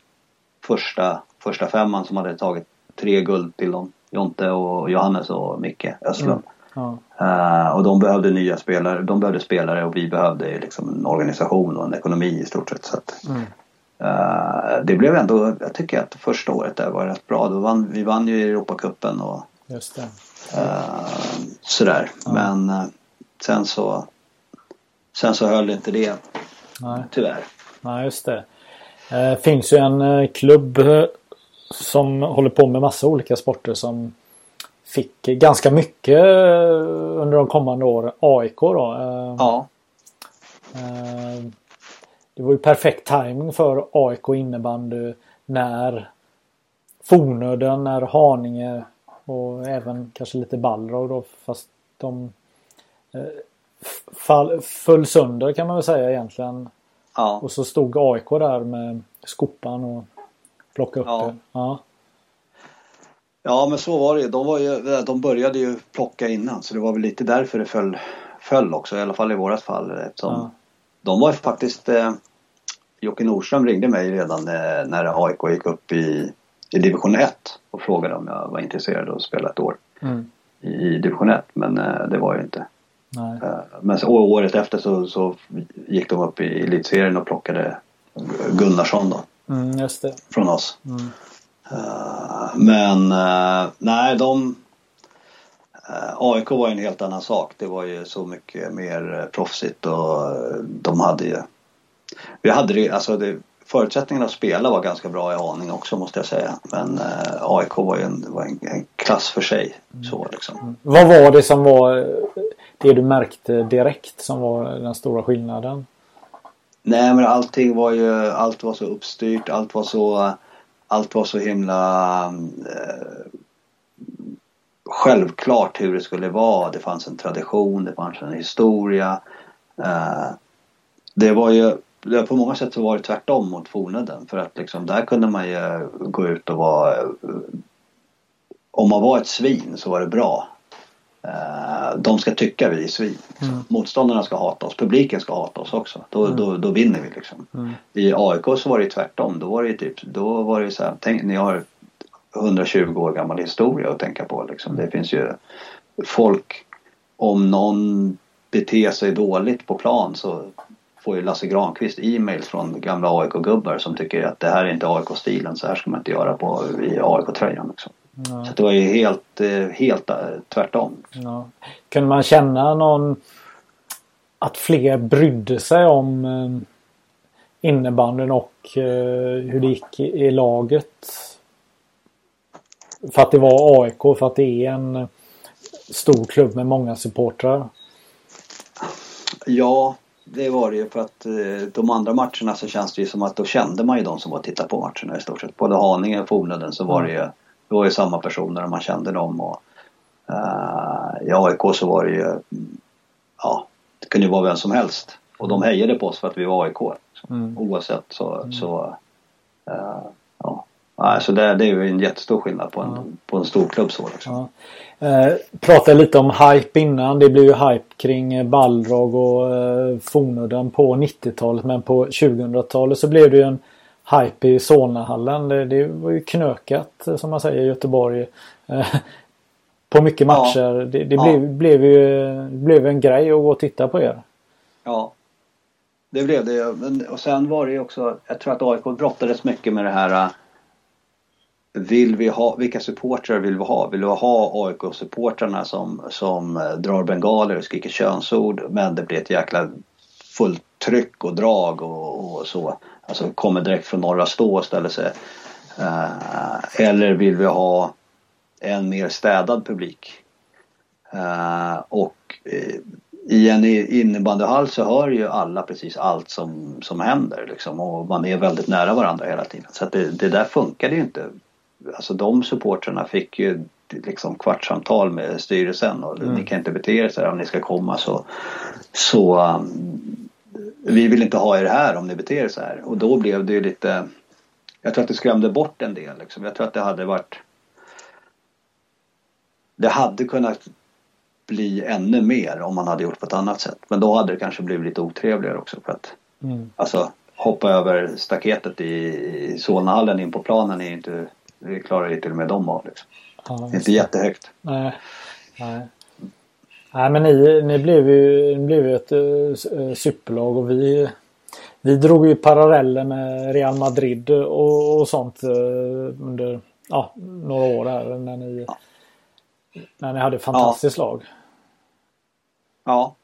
första första femman som hade tagit tre guld till dem. Jonte och Johannes och Micke Östlund. Mm. Ja. Uh, och de behövde nya spelare. De behövde spelare och vi behövde liksom en organisation och en ekonomi i stort sett. Så att, mm. Uh, det blev ändå, jag tycker att första året där var rätt bra. Då vann, vi vann ju Europacupen och Just det. Uh, sådär. Ja. Men sen så Sen så höll inte det. Nej. Tyvärr. Nej just det. Det finns ju en klubb som håller på med massa olika sporter som fick ganska mycket under de kommande åren. AIK då. Eh, ja. Det var ju perfekt timing för AIK innebandy när Fornöden, när Haninge och även kanske lite Balrog då fast de eh, fall, föll sönder kan man väl säga egentligen. Ja. Och så stod AIK där med Skopan och Plocka upp ja. det. Ja. Ja men så var det de, var ju, de började ju plocka innan så det var väl lite därför det föll, föll också i alla fall i vårat fall. Eftersom ja. De var faktiskt eh, Jocke Nordström ringde mig redan eh, när AIK gick upp i, i division 1 och frågade om jag var intresserad av att spela ett år mm. i, i division 1 men eh, det var jag inte. Nej. Eh, men så, året efter så, så gick de upp i elitserien och plockade Gunnarsson då. Mm. Från oss. Mm. Uh, men uh, nej, de... Eh, AIK var ju en helt annan sak. Det var ju så mycket mer proffsigt och de hade ju... Vi hade det, alltså det, förutsättningarna att spela var ganska bra i aning också måste jag säga. Men AIK var ju en, var en, en klass för sig. Mm. Så liksom. Mm. Vad var det som var det du märkte direkt som var den sstora skillnaden? Nej men allting var ju, allt var så uppstyrt, allt var så, allt var så himla eh, självklart hur det skulle vara. Det fanns en tradition, det fanns en historia. Eh, det var ju, det, på många sätt så var det tvärtom mot Fornudden för att liksom där kunde man ju gå ut och vara om man var ett svin så var det bra. eh, de ska tycka vi är svin. Liksom. Mm. Motståndarna ska hata oss, publiken ska hata oss också. Då, Mm. då, då vinner vi liksom. Mm. I AIK så var det tvärtom. Då var det ju typ, då var det så här, tänk, ni har 120 år gammal historia att tänka på liksom. Det finns ju folk, om någon beter sig dåligt på plan så får ju Lasse Granqvist e-mails från gamla AIK-gubbar som tycker att det här är inte AIK-stilen, så här ska man inte göra på, i AIK-tröjan. Liksom. Ja. Så det var ju helt, eh, helt eh, tvärtom. Ja. Kunde man känna någon att fler brydde sig om eh, innebandyn och hur det gick i laget? För att det var AIK, för att det är en stor klubb med många supportrar. Ja, det var det ju för att eh, de andra matcherna så känns det ju som att då kände man ju de som var och tittade på matcherna i stort sett. Både Haninge och Fornudden så var det ju, det var ju samma personer och man kände dem och eh, i AIK så var det ju, mm, ja, det kunde ju vara vem som helst. Och de hejade på oss för att vi var AIK. Mm. Oavsett så, så eh, ja. Nej, så det, det är ju en jättestor skillnad på en, Ja. på en stor klubb så liksom. Ja. Eh, pratade lite om hype innan. Det blev ju hype kring eh, Balrog och eh, Fornudden på 90-talet. Men på 2000-talet så blev det ju en hype i Solnahallen. Det, det var ju knökat eh, som man säger i Göteborg. Eh, på mycket Ja. matcher. Det, det Ja. blev, blev ju blev en grej att gå och titta på er. Ja. Det blev det Och sen var det ju också, jag tror att AIK brottades mycket med det här. Vill vi ha, vilka supportrar vill vi ha? Vill vi ha AIK-supportrarna som, som eh, drar bengaler och skriker könsord men det blir ett jäkla fullt tryck och drag och, och så. Alltså kommer direkt från norra stå och ställer sig. Eh, eller vill vi ha en mer städad publik? Eh, och eh, i en innebandyhall så hör ju alla precis allt som, som händer liksom och man är väldigt nära varandra hela tiden. Så att det, det där funkade ju inte. Alltså de supportrarna fick ju liksom kvartssamtal med styrelsen och Mm. ni kan inte bete er så här om ni ska komma så, så um, vi vill inte ha er här om ni beter er så här. Och då blev det ju lite jag tror att det skrämde bort en del liksom. Jag tror att det hade varit det hade kunnat bli ännu mer om man hade gjort på ett annat sätt. Men då hade det kanske blivit lite otrevligare också för att Mm. alltså hoppa över staketet i, i Solnahallen in på planen är inte det klarar ju till och med de av liksom. Ja, Det är inte jättehögt. Nej. Nej. Nej men ni, ni blev ju, ni blev ju ett uh, superlag och vi vi drog ju paralleller med Real Madrid och, och sånt eh, under ja, några år här när ni när ni hade ett fantastiskt lag. Ja.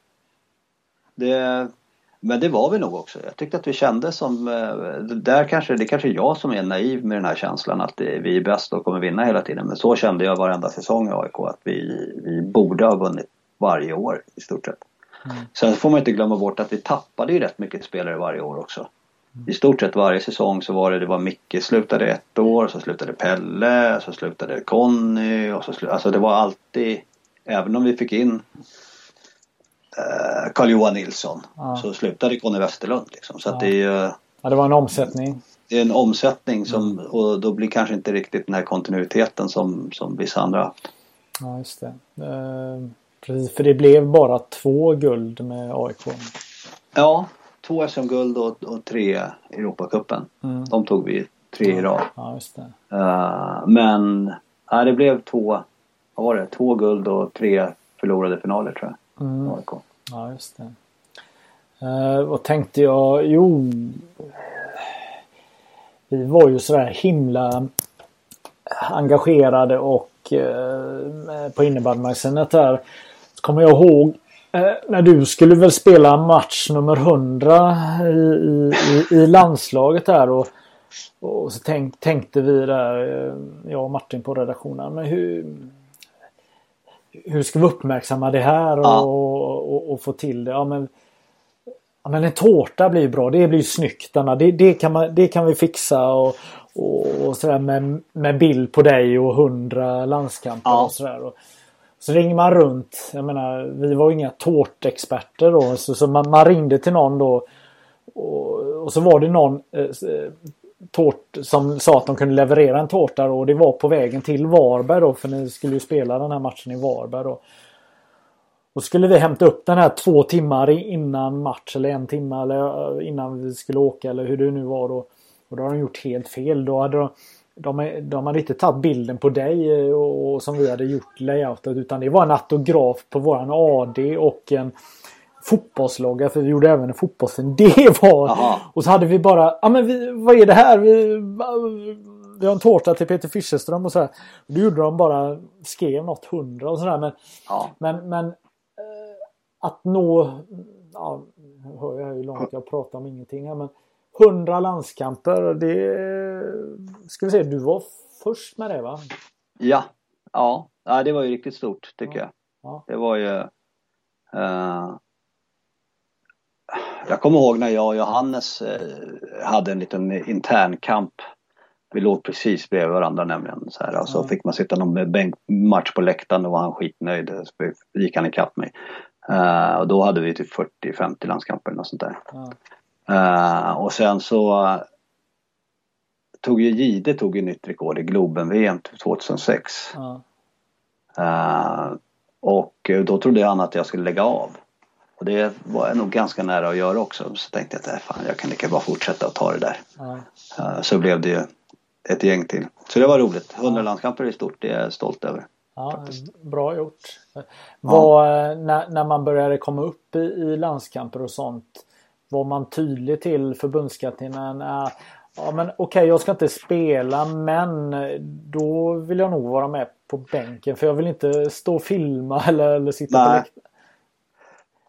Det, men det var vi nog också. Jag tyckte att vi kände som, eh, där kanske, det kanske är jag som är naiv med den här känslan att vi är bäst och kommer vinna hela tiden. Men så kände jag varenda säsong i AIK att vi, vi borde ha vunnit varje år i stort sett. Mm. Sen får man inte glömma bort att vi tappade ju rätt mycket spelare varje år också. I stort sett varje säsong så var det, det var Micke slutade ett år, så slutade Pelle, så slutade Conny och så slutade, alltså det var alltid, även om vi fick in Carl-Johan Nilsson Ja. så slutade Conny Westerlund liksom. Så Ja. det är ju Ja, det var en omsättning. det är en omsättning som, och då blir kanske inte riktigt den här kontinuiteten som, som vissa andra haft. Ja, just det. Eh, precis, för det blev bara två guld med AIK. Ja, två SM-guld och, och tre Europacupen. Mm. De tog vi tre i rad. Ja, just det. Eh, men ja, det blev två, vad var det, två guld och tre förlorade finaler tror jag. Mm. AIK. Ja, just det. Eh, vad tänkte jag? Jo. Vi var ju sådär himla engagerade och eh, på innebandymagasinet där. Så kommer jag ihåg eh, när du skulle väl spela match nummer 100 i, i, i, landslaget där och, och så tänk, tänkte vi där, eh, jag och Martin på redaktionen, men hur hur ska vi uppmärksamma det här och, Ja. och, och, och få till det? Ja, men, ja, men en tårta blir bra. Det blir snyggt Anna. Det, det, kan, man, det kan vi fixa och, och, och sådär med, med bild på dig och hundra landskamper Ja. och sådär. Och, så ringer man runt. Jag menar, vi var inga tårtexperter då. Så, så man, man ringde till någon då. Och, och så var det någon eh, eh, tårt som sa att de kunde leverera en tårta och det var på vägen till Varberg då för ni skulle ju spela den här matchen i Varberg då. Och skulle vi hämta upp den här två timmar innan match eller en timme eller eh, innan vi skulle åka eller hur det nu var då. Och då har de gjort helt fel. Då hade de, de, de hade inte tagit bilden på dig eh, och, och som vi hade gjort layoutet utan det var en autograf på våran AD och en fotbollslogga för vi gjorde även en fotbollsfilm. Det var... Jaha. Och så hade vi bara, ja men vi, vad är det här? Vi, vi har en tårta till Peter Fischerström och så här. Då gjorde de bara, skrev något hundra och sådär men, Ja. men, men eh, att nå, ja, nu hör jag hur långt jag pratar om ingenting här men 100 landskamper, det ska vi se, du var först med det va? Ja. Ja. ja, det var ju riktigt stort tycker Ja. jag. Ja. Det var ju... eh, jag kommer ihåg när jag och Johannes eh, hade en liten intern kamp. Vi låg precis bredvid varandra nämligen. Så här, och så fick man sitta någon bänkmatch på läktaren och var han skitnöjd. Så gick han ikapp mig. Eh, och då hade vi typ 40-50 landskamper eller något sånt där. Ja. Eh, och sen så eh, tog ju Gide tog ju nytt rekord i Globen-VM 2006. Ja. Eh, och då trodde han att jag skulle lägga av. Och det var jag nog ganska nära att göra också. Så tänkte jag att fan, jag kan lika bara fortsätta och ta det där. Ja. Eh, så blev det ju ett gäng till. Så det var roligt. 100 landskamper är stort, det är jag stolt över. Ja, bra gjort. Var, eh, när, när man började komma upp i, i landskamper och sånt. Var man tydlig till förbundskaptenen? Äh, ja men okej jag ska inte spela men då vill jag nog vara med på bänken för jag vill inte stå och filma eller, eller sitta på Nej. läktaren.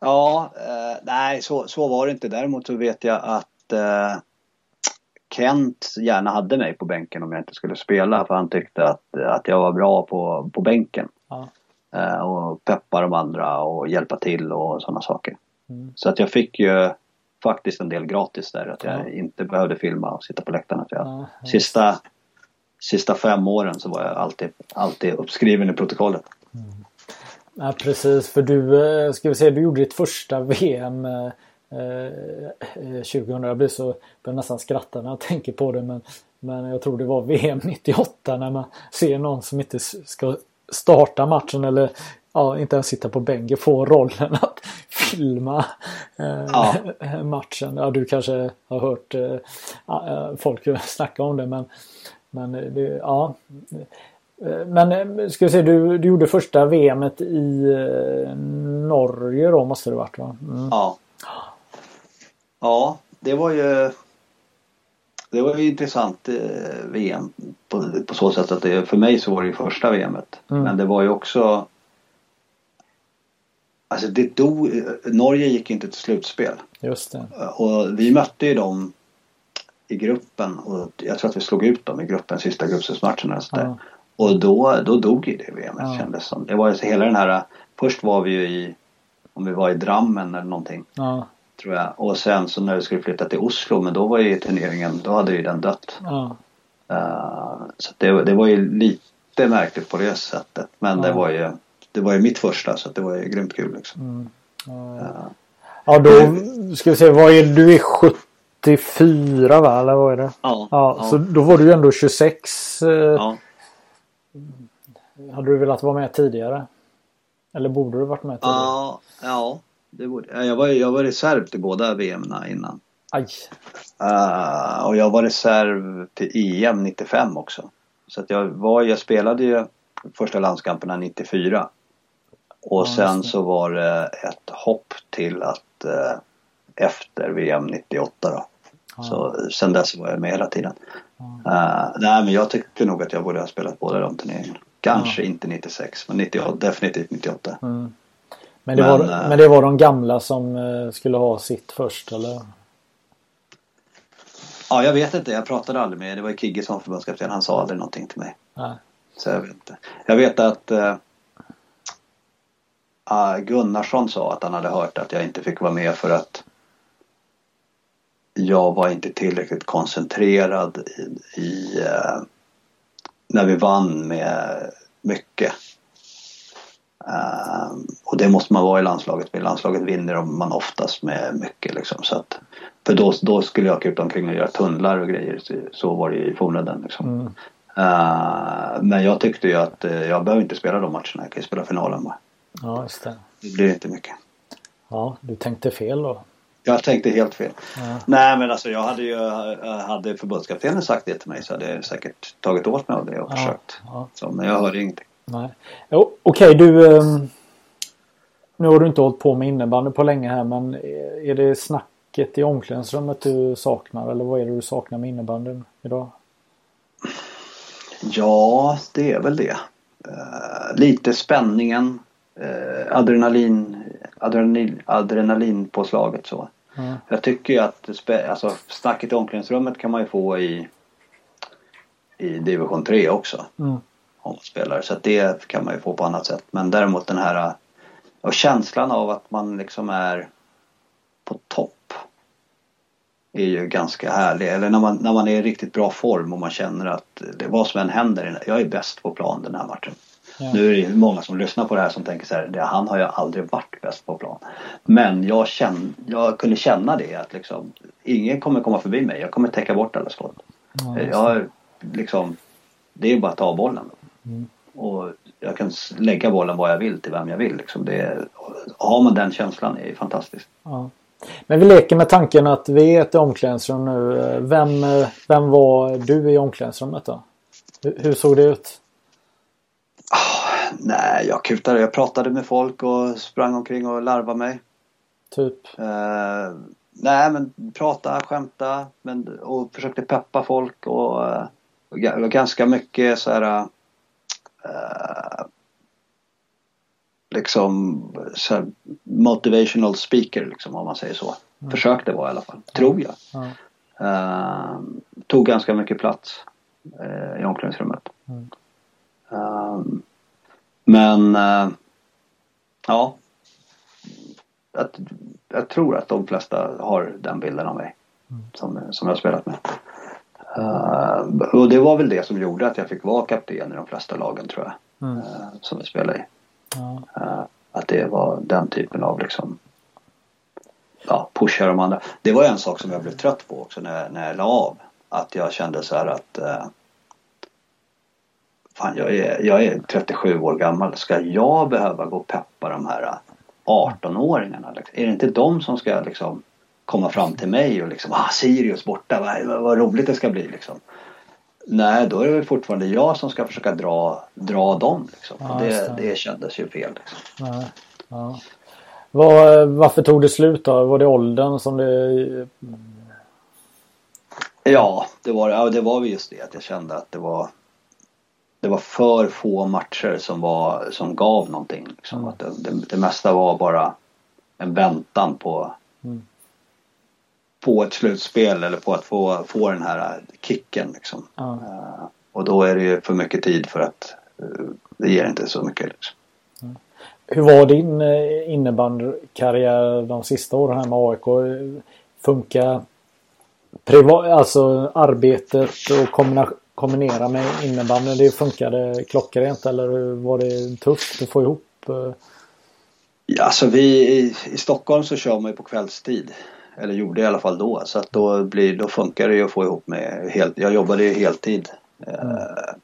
Ja, eh, nej så, så var det inte. Däremot så vet jag att eh, Kent gärna hade mig på bänken om jag inte skulle spela för han tyckte att, att jag var bra på, på bänken. Ja. Eh, och peppa de andra och hjälpa till och sådana saker. Mm. Så att jag fick ju faktiskt en del gratis där. Att jag Ja. inte behövde filma och sitta på läktaren. Att jag, Ja, sista, sista fem åren så var jag alltid, alltid uppskriven i protokollet. Ja, precis för du, eh, ska vi se, du gjorde ditt första VM eh, eh, 2000. Jag blir så, börjar nästan skratta när jag tänker på det men, men jag tror det var VM 98 när man ser någon som inte ska starta matchen eller ja, inte ens sitta på bänken få rollen att filma eh, Ja. matchen. Ja, du kanske har hört eh, eh, folk snacka om det men, men det, ja. Eh, Men eh, ska vi se, du, du gjorde första VMet i eh, Norge då måste det varit va? Mm. Ja. Ja, det var ju det var ju intressant eh, VM på, på så sätt att det, för mig så var det ju första VMet. Mm. Men det var ju också Alltså det dog, Norge gick inte till slutspel. Just det. Och vi mötte ju dem i gruppen och jag tror att vi slog ut dem i gruppen sista gruppspelsmatchen. Ja. Och då, då dog ju det VMet Ja. kändes som. Det var ju så hela den här, först var vi ju i, om vi var i Drammen eller någonting Ja, tror jag. Och sen så när vi skulle flytta till Oslo, men då var ju turneringen, då hade ju den dött. ja, Eh, så det, det var ju lite märkligt på det sättet. Men det Ja. var ju det var ju mitt första så det var ju grymt kul liksom. mm. ja. Eh, ja då ska vi se, vad är du är 74 va? Eller vad är det? ja, Ja, så då var du ju ändå 26. eh, ja. Hade du velat vara med tidigare? Eller borde du varit med tidigare? Ja, ja. Det borde, ja, jag, var, jag var reserv till båda VM innan. Aj. Eh, och jag var reserv till EM 95 också. Så att jag, var, jag spelade ju första landskamperna 94. Och Ja, sen så var det ett hopp till att eh, efter VM 98 då. Ja. Så sen dess var jag med hela tiden. Eh, nej men jag tyckte nog att jag borde ha spelat båda de turneringarna. Kanske inte 96 men 98, definitivt 98. Mm. Men, det Men, var, eh, men det var de gamla som eh, skulle ha sitt först eller? Ja jag vet inte, jag pratade aldrig med, det var Kigge som var förbundskapten, han sa aldrig någonting till mig. Nej. Så jag vet inte. Jag vet att eh, ah, Gunnarsson sa att han hade hört att jag inte fick vara med för att jag var inte tillräckligt koncentrerad i, i eh, när vi vann med mycket. Eh, och det måste man vara i landslaget. I landslaget vinner man oftast med mycket liksom. Så att, för då, då skulle jag krypa omkring och göra tunnlar och grejer. Så, så var det ju i fornöden liksom. Mm. Eh, men jag tyckte ju att eh, jag behöver inte spela de matcherna. Jag kan ju spela finalen bara. Ja, just det. Det blir inte mycket. Ja, du tänkte fel då. Jag tänkte helt fel. Ja. Nej men alltså jag hade ju, hade förbundskaptenen sagt det till mig så hade jag säkert tagit åt mig av det och Ja, försökt. ja. Så, men jag hörde ingenting. Nej. Okej, du. ehm, nu har du inte hållit på med innebandy på länge här men är det snacket i omklädningsrummet du saknar eller vad är det du saknar med innebandyn idag? Ja, det är väl det. Eh, lite spänningen. Uh, adrenalin, adrenalin, adrenalinpåslaget så. Ja. Jag tycker ju att alltså, snacket i omklädningsrummet kan man ju få i, i division 3 också. Mm. Om man spelar. Så det kan man ju få på annat sätt. Men däremot den här och känslan av att man liksom är på topp. Är ju ganska härlig. Eller när man, när man är i riktigt bra form och man känner att det, vad som än händer. Jag är bäst på plan den här matchen. Ja. Nu är det många som lyssnar på det här som tänker så här, han har ju aldrig varit bäst på plan. Men jag, känn, jag kunde känna det att liksom, ingen kommer komma förbi mig. Jag kommer täcka bort alla skott. Ja, jag liksom, det är bara att ta bollen. Mm. Och jag kan lägga bollen var jag vill till vem jag vill. Liksom. Det har man den känslan är det fantastiskt. Ja. Men vi leker med tanken att vi är ett omklädningsrum nu. Vem, vem var du i omklädningsrummet då? Hur, hur såg det ut? Nej, jag kutade. Jag pratade med folk och sprang omkring och larvade mig. Typ? Eh, nej men prata, skämta men, och försökte peppa folk och eh, och var ganska mycket så här eh, liksom så här motivational speaker liksom om man säger så. Försökte vara i alla fall, tror jag. Ja. Eh, tog ganska mycket plats eh, i omklädningsrummet. Mm. Eh, men eh, ja, att, jag tror att de flesta har den bilden av mig. Som, som jag har spelat med. Eh, och det var väl det som gjorde att jag fick vara kapten i de flesta lagen tror jag. Mm. eh, som jag spelade i. Ja. Eh, att det var den typen av liksom ja, pusha de andra. Det var en sak som jag blev trött på också när, när jag la av. Att jag kände så här att Fan jag är, jag är 37 år gammal. Ska jag behöva gå och peppa de här 18-åringarna? Liksom? Är det inte de som ska liksom komma fram till mig och liksom ah Sirius borta, vad, vad, roligt det ska bli liksom. Nej, då är det väl fortfarande jag som ska försöka dra, dra dem liksom. Ja, och det, det. det kändes ju fel liksom. Ja. Var, varför tog det slut då? Var det åldern som det... Ja, det var, ja, det var just det att jag kände att det var det var för få matcher som, var, som gav någonting. Liksom. Mm. Att det, det, det mesta var bara en väntan på, Mm. på ett slutspel eller på att få, få den här kicken. Liksom. Ja. Eh, och då är det ju för mycket tid för att eh, det ger inte så mycket. Liksom. Hur var din eh, innebandykarriär de sista åren här med AIK? Funkar alltså arbetet och kombina- kombinera med innebandy? Det funkade klockrent eller var det tufft att få ihop? eh? Ja, alltså vi i, i Stockholm så kör man ju på kvällstid. Eller gjorde i alla fall då. Så att då, blir, då funkar det ju att få ihop med helt, Jag jobbade ju heltid. Eh,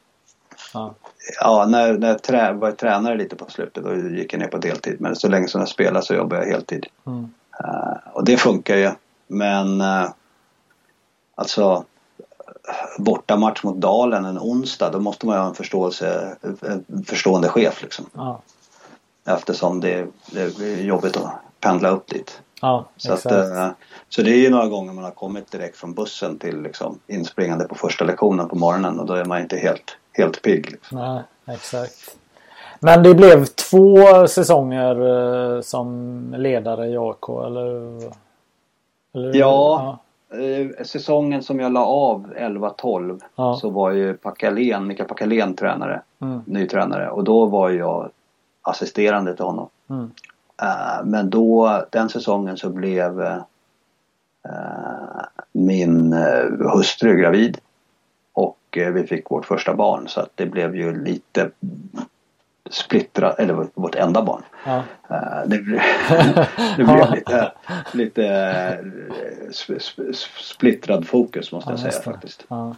Ja. Ja, när, när jag trä, var jag tränare lite på slutet då gick jag ner på deltid. Men så länge som jag spelade så jobbade jag heltid. Mm. Eh, och det funkar ju. Men uh, alltså borta match mot Dalen en onsdag då måste man ju ha en förståelse, en förstående chef liksom. Ja, Eftersom det, det är jobbigt att pendla upp dit. ja Så, att, eh, så det är ju några gånger man har kommit direkt från bussen till liksom, inspringande på första lektionen på morgonen och då är man inte helt, helt pigg. Liksom. Nej, exakt. Men det blev två säsonger eh, som ledare i AIK eller? eller Ja. Eh, säsongen som jag la av 11-12 Ja. så var ju Packalén, Mikael Packalén tränare, Mm. ny tränare och då var jag assisterande till honom. Mm. Eh, men då, den säsongen så blev eh, min eh, hustru gravid. Och vi fick vårt första barn så att det blev ju lite splittrat, eller vårt enda barn. Ja. Eh, det, det blev lite, lite eh, sp- sp- sp- splittrad fokus måste jag Ja, säga faktiskt. Ja.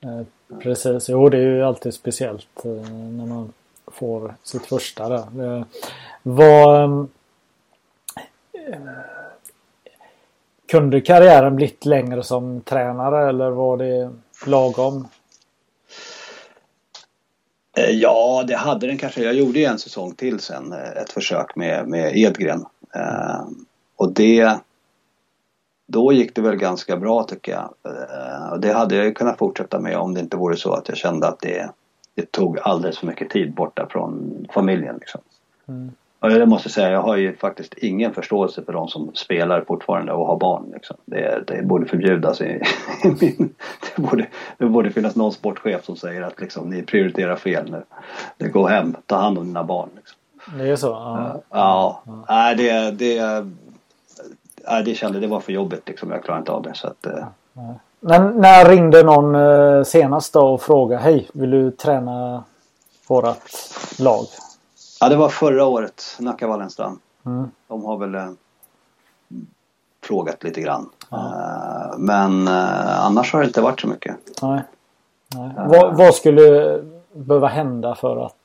Eh, Precis, jo det är ju alltid speciellt när man får sitt första där. Vad... Kunde karriären blivit längre som tränare eller var det lagom? Eh, ja, det hade den kanske. Jag gjorde ju en säsong till sen, eh, ett försök med, med Edgren. Eh, och det... Då gick det väl ganska bra tycker jag. Eh, det hade jag ju kunnat fortsätta med om det inte vore så att jag kände att det, det tog alldeles för mycket tid borta från familjen. Liksom. Mm. Och jag måste säga, jag har ju faktiskt ingen förståelse för de som spelar fortfarande och har barn. Liksom. Det, det borde förbjudas i, i min... Det borde, det borde finnas någon sportchef som säger att liksom, ni prioriterar fel nu. Det går hem, ta hand om dina barn. Liksom. Det är så? Ja. Ja. ja. Nej, det, det, nej, det kände det var för jobbigt liksom. Jag klarade inte av det. Så att, ja. Men när ringde någon eh, senast då och frågade Hej, vill du träna vårat lag? Ja, det var förra året, Nacka Wallenstam. Mm. De har väl eh, frågat lite grann. Ja. Eh, men eh, annars har det inte varit så mycket. Nej. Nej. Vad, vad, skulle behöva hända för att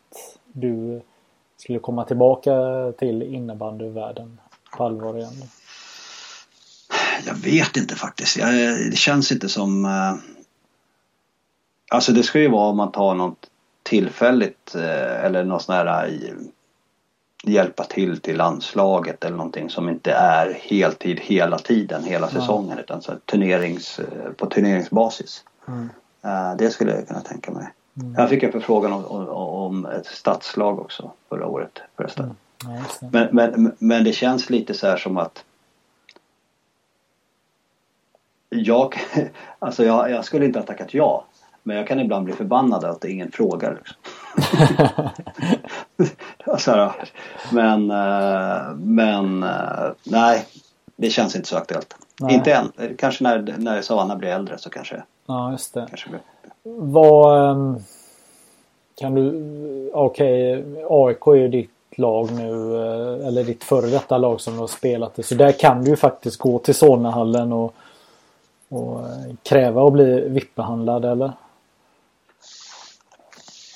du skulle komma tillbaka till innebandyvärlden på allvar igen? Jag vet inte faktiskt. Jag, det känns inte som... Eh, alltså det ska ju vara om man tar något tillfälligt eh, eller något sån här eh, hjälpa till till landslaget eller någonting som inte är heltid hela tiden, hela säsongen mm. utan så turnerings, eh, på turneringsbasis. Mm. Det skulle jag kunna tänka mig. Mm. Jag fick en förfrågan om, om, om ett stadslag också förra året förresten. Mm. Ja, men, men, men det känns lite så här som att jag, alltså jag, jag skulle inte ha tackat ja. Men jag kan ibland bli förbannad att ingen frågar. Liksom. så men, eh, men eh, nej, det känns inte så aktuellt. Nej. Inte än. Kanske när, när Savannah blir äldre så kanske. Ja, just det. Kanske blir. Vad ehm, kan du... Okej, okay, AIK är ju ditt lag nu. Eh, eller ditt före detta lag som du har spelat i. Så där kan du ju faktiskt gå till Solnahallen och, och kräva att bli VIP-behandlad eller?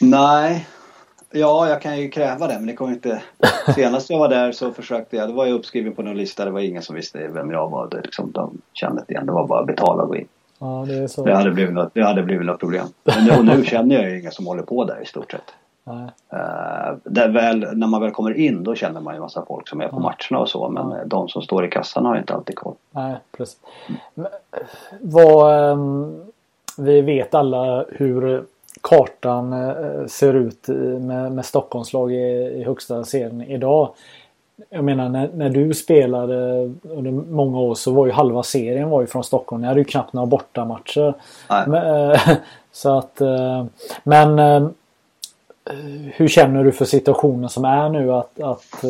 Nej. Ja, jag kan ju kräva det men det kommer inte... Senast jag var där så försökte jag, då var jag uppskriven på någon lista. Det var ingen som visste vem jag var. Det, liksom, de kände inte igen. Det var bara att betala och gå in. Ja, det, är så. det, hade blivit något, det hade blivit något problem. Men och nu känner jag ju ingen som håller på där i stort sett. Nej. Uh, där väl, när man väl kommer in då känner man ju massa folk som är på ja. matcherna och så men ja. de som står i kassan har inte alltid koll. Nej, precis. vad, um, vi vet alla hur kartan eh, ser ut med, med Stockholmslag i, i högsta serien idag. Jag menar när, när, du spelade under många år så var ju halva serien var ju från Stockholm. Ni hade ju knappt några bortamatcher. Men, eh, så att, eh, men hur känner du för situationen som är nu att, att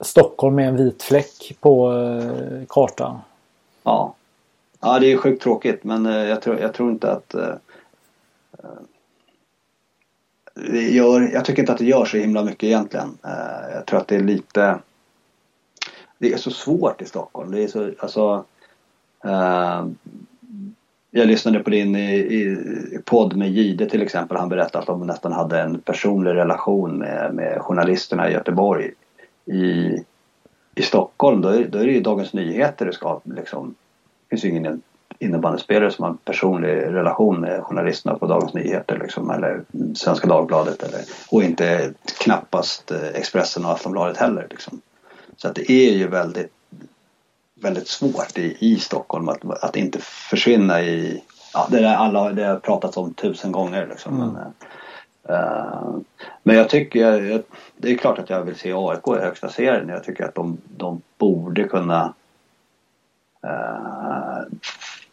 Stockholm är en vit fläck på kartan? Ja. Ja det är sjukt tråkigt men jag tror, jag tror inte att det gör, jag tycker inte att det gör så himla mycket egentligen. Eh, jag tror att det är lite... Det är så svårt i Stockholm. Det är så, alltså... Eh, jag lyssnade på din i, i, podd med Gide till exempel. Han berättade att de nästan hade en personlig relation med, med journalisterna i Göteborg. I, i Stockholm då är, då är det ju Dagens Nyheter det ska liksom. Det finns ju ingen innebandyspelare som har en personlig relation med journalisterna på Dagens Nyheter liksom, eller Svenska Dagbladet eller, och inte knappast eh, Expressen och Aftonbladet heller. Liksom. Så att det är ju väldigt, väldigt svårt i, i Stockholm att, att inte försvinna i ja, det där alla det har pratats om tusen gånger. Liksom. Mm. Men, uh, men jag tycker, det är klart att jag vill se AIK i högsta serien. Jag tycker att de, de borde kunna uh,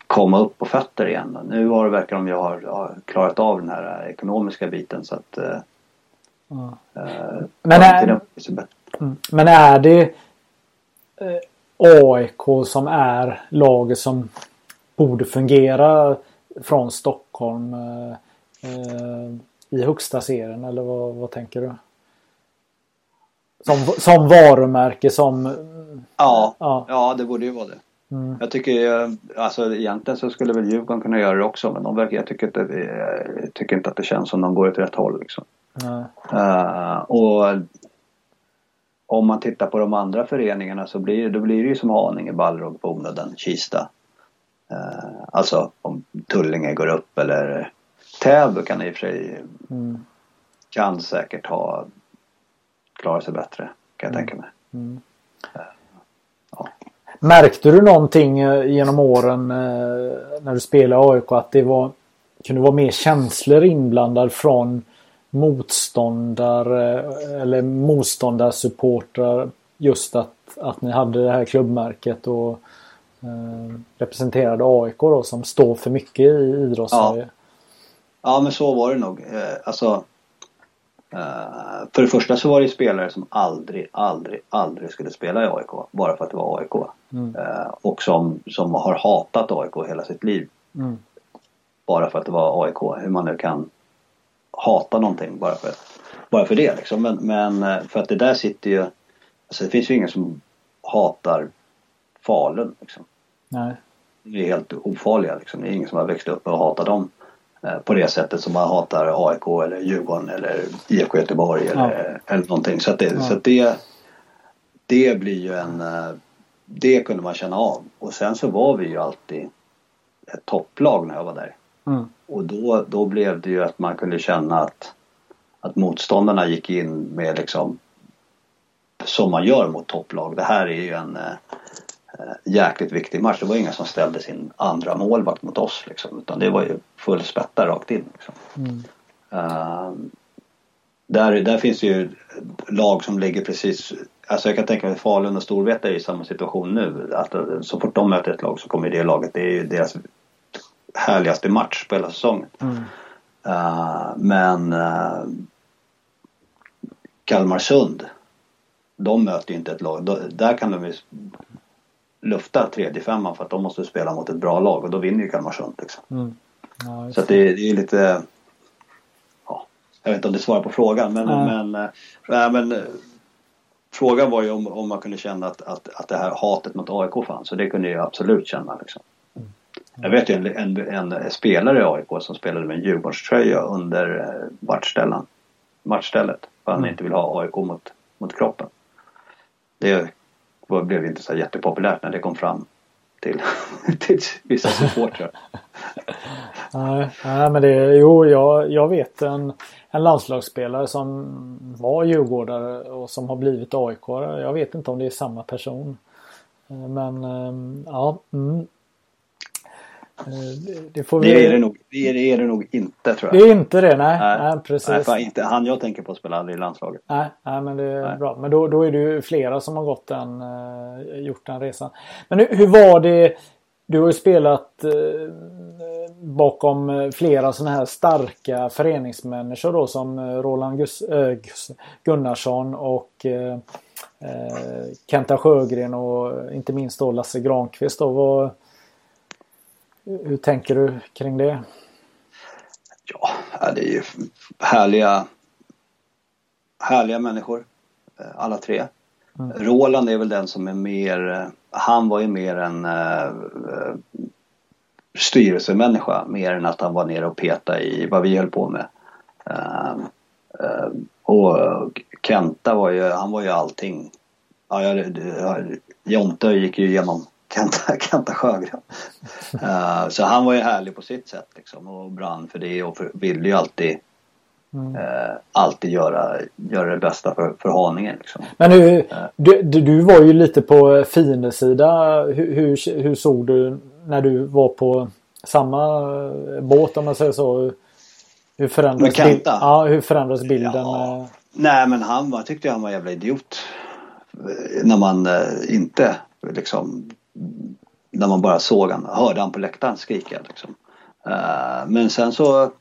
komma upp på fötter igen. Nu har det verkar jag har, har, klarat av den här ekonomiska biten så att uh, uh, men, är, mm. men är det uh, AIK som är laget som borde fungera från Stockholm i högsta serien eller vad, vad tänker du? Som, som varumärke som... Ja, ja, ja det borde ju vara det. Mm. Jag tycker alltså egentligen så skulle väl Djurgården kunna göra det också men de verkar, jag tycker inte, jag tycker inte att det känns som de går åt rätt håll liksom. Uh, och om man tittar på de andra föreningarna så blir, då blir det ju som Haninge, Balrog, Bonaden, Kista. Uh, alltså om Tullinge går upp eller Täby kan i och för sig mm. kan säkert ha klarat sig bättre kan jag mm. tänka mig. Mm. Uh. Märkte du någonting eh, genom åren eh, när du spelade AIK att det var kunde vara mer känslor inblandad från motståndare eh, eller motståndarsupportrar just att, att ni hade det här klubbmärket och eh, representerade AIK då som står för mycket i idrottssverige. Ja. ja men så var det nog. Alltså eh, för det första så var det spelare som aldrig, aldrig, aldrig skulle spela i AIK bara för att det var AIK. Mm. Eh, och som, som har hatat AIK hela sitt liv. Mm. Bara för att det var AIK. Hur man nu kan hata någonting bara för, bara för det liksom. Men, men eh, för att det där sitter ju, alltså det finns ju ingen som hatar Falun liksom. Nej. De är helt ofarliga liksom. Det är ingen som har växt upp och hatat dem på det sättet som man hatar AIK eller Djurgården eller IFK Göteborg eller, ja. eller någonting. Så det, ja. så det, det blir ju en, eh, det kunde man känna av. Och sen så var vi ju alltid ett topplag när jag var där. Mm. Och då, då blev det ju att man kunde känna att, att motståndarna gick in med liksom som man gör mot topplag. Det här är ju en eh, jäkligt viktig match. Det var inga som ställde sin andra målvakt mot oss liksom, utan det var ju full spätta rakt in. Liksom. Mm. Uh, där, där finns det ju lag som ligger precis Alltså jag kan tänka mig att Falun och Storvreta är i samma situation nu. Att så fort de möter ett lag så kommer det laget, det är ju deras härligaste match på hela säsongen. Mm. Uh, men uh, Kalmarsund, de möter ju inte ett lag. där kan de ju lufta tredje femman för att de måste spela mot ett bra lag och då vinner ju Kalmarsund. Liksom. Mm. Ja, så det, det är lite ja, Jag vet inte om det svarar på frågan men, mm. men, äh, men Frågan var ju om, om man kunde känna att, att, att det här hatet mot AIK fanns och det kunde jag absolut känna. Liksom. Jag vet ju en, en, en, spelare i AIK som spelade med en Djurgårdströja under eh, matchstället. För han mm. inte vill ha AIK mot, mot kroppen. Det var, blev inte så jättepopulärt när det kom fram till, till vissa supportrar. nej, nej, men det, jo, jag, jag vet en, en landslagsspelare som var djurgårdare och som har blivit AIK. Jag vet inte om det är samma person. Eh, men ehm, ja, mm, det, får vi... det, är det, nog, det, är, det är det nog inte tror jag. Det är inte det, nej. nej, nej precis. Nej, inte, han jag tänker på spelar aldrig i landslaget. Nej, nej men det är nej. bra. Men då, då är det ju flera som har gått den, uh, gjort den resan. Men hur, hur var det? Du har ju spelat uh, bakom flera sådana här starka föreningsmänniskor då som Roland Gus, äh, Gus Gunnarsson och äh, Kenta Sjögren och inte minst då Lasse Granqvist. Då. Vad, hur tänker du kring det? Ja, det är ju härliga, härliga människor. Eh, alla tre. Mm. Roland är väl den som är mer, eh, han var ju mer en uh, styrelsemänniska mer än att han var nere och peta i vad vi höll på med. Uh, uh, och Kenta var ju, han var ju allting. Ja, jag, jag, Jonte gick ju igenom Kenta, Kenta Sjögren. uh, så han var ju härlig på sitt sätt liksom och brann för det och för, ville ju alltid Mm. Uh, alltid göra, göra det bästa för, för Haninge. Liksom. Men hur, uh, du, du var ju lite på fiendesida. Hur, hur, hur såg du när du var på samma båt om man säger så? Hur förändrades, bild, ja, hur förändrades bilden? Ja. Nej men han var, tyckte han var jävla idiot. När man inte liksom när man bara såg han, hörde han på läktaren skrika. Liksom. Uh, men sen så,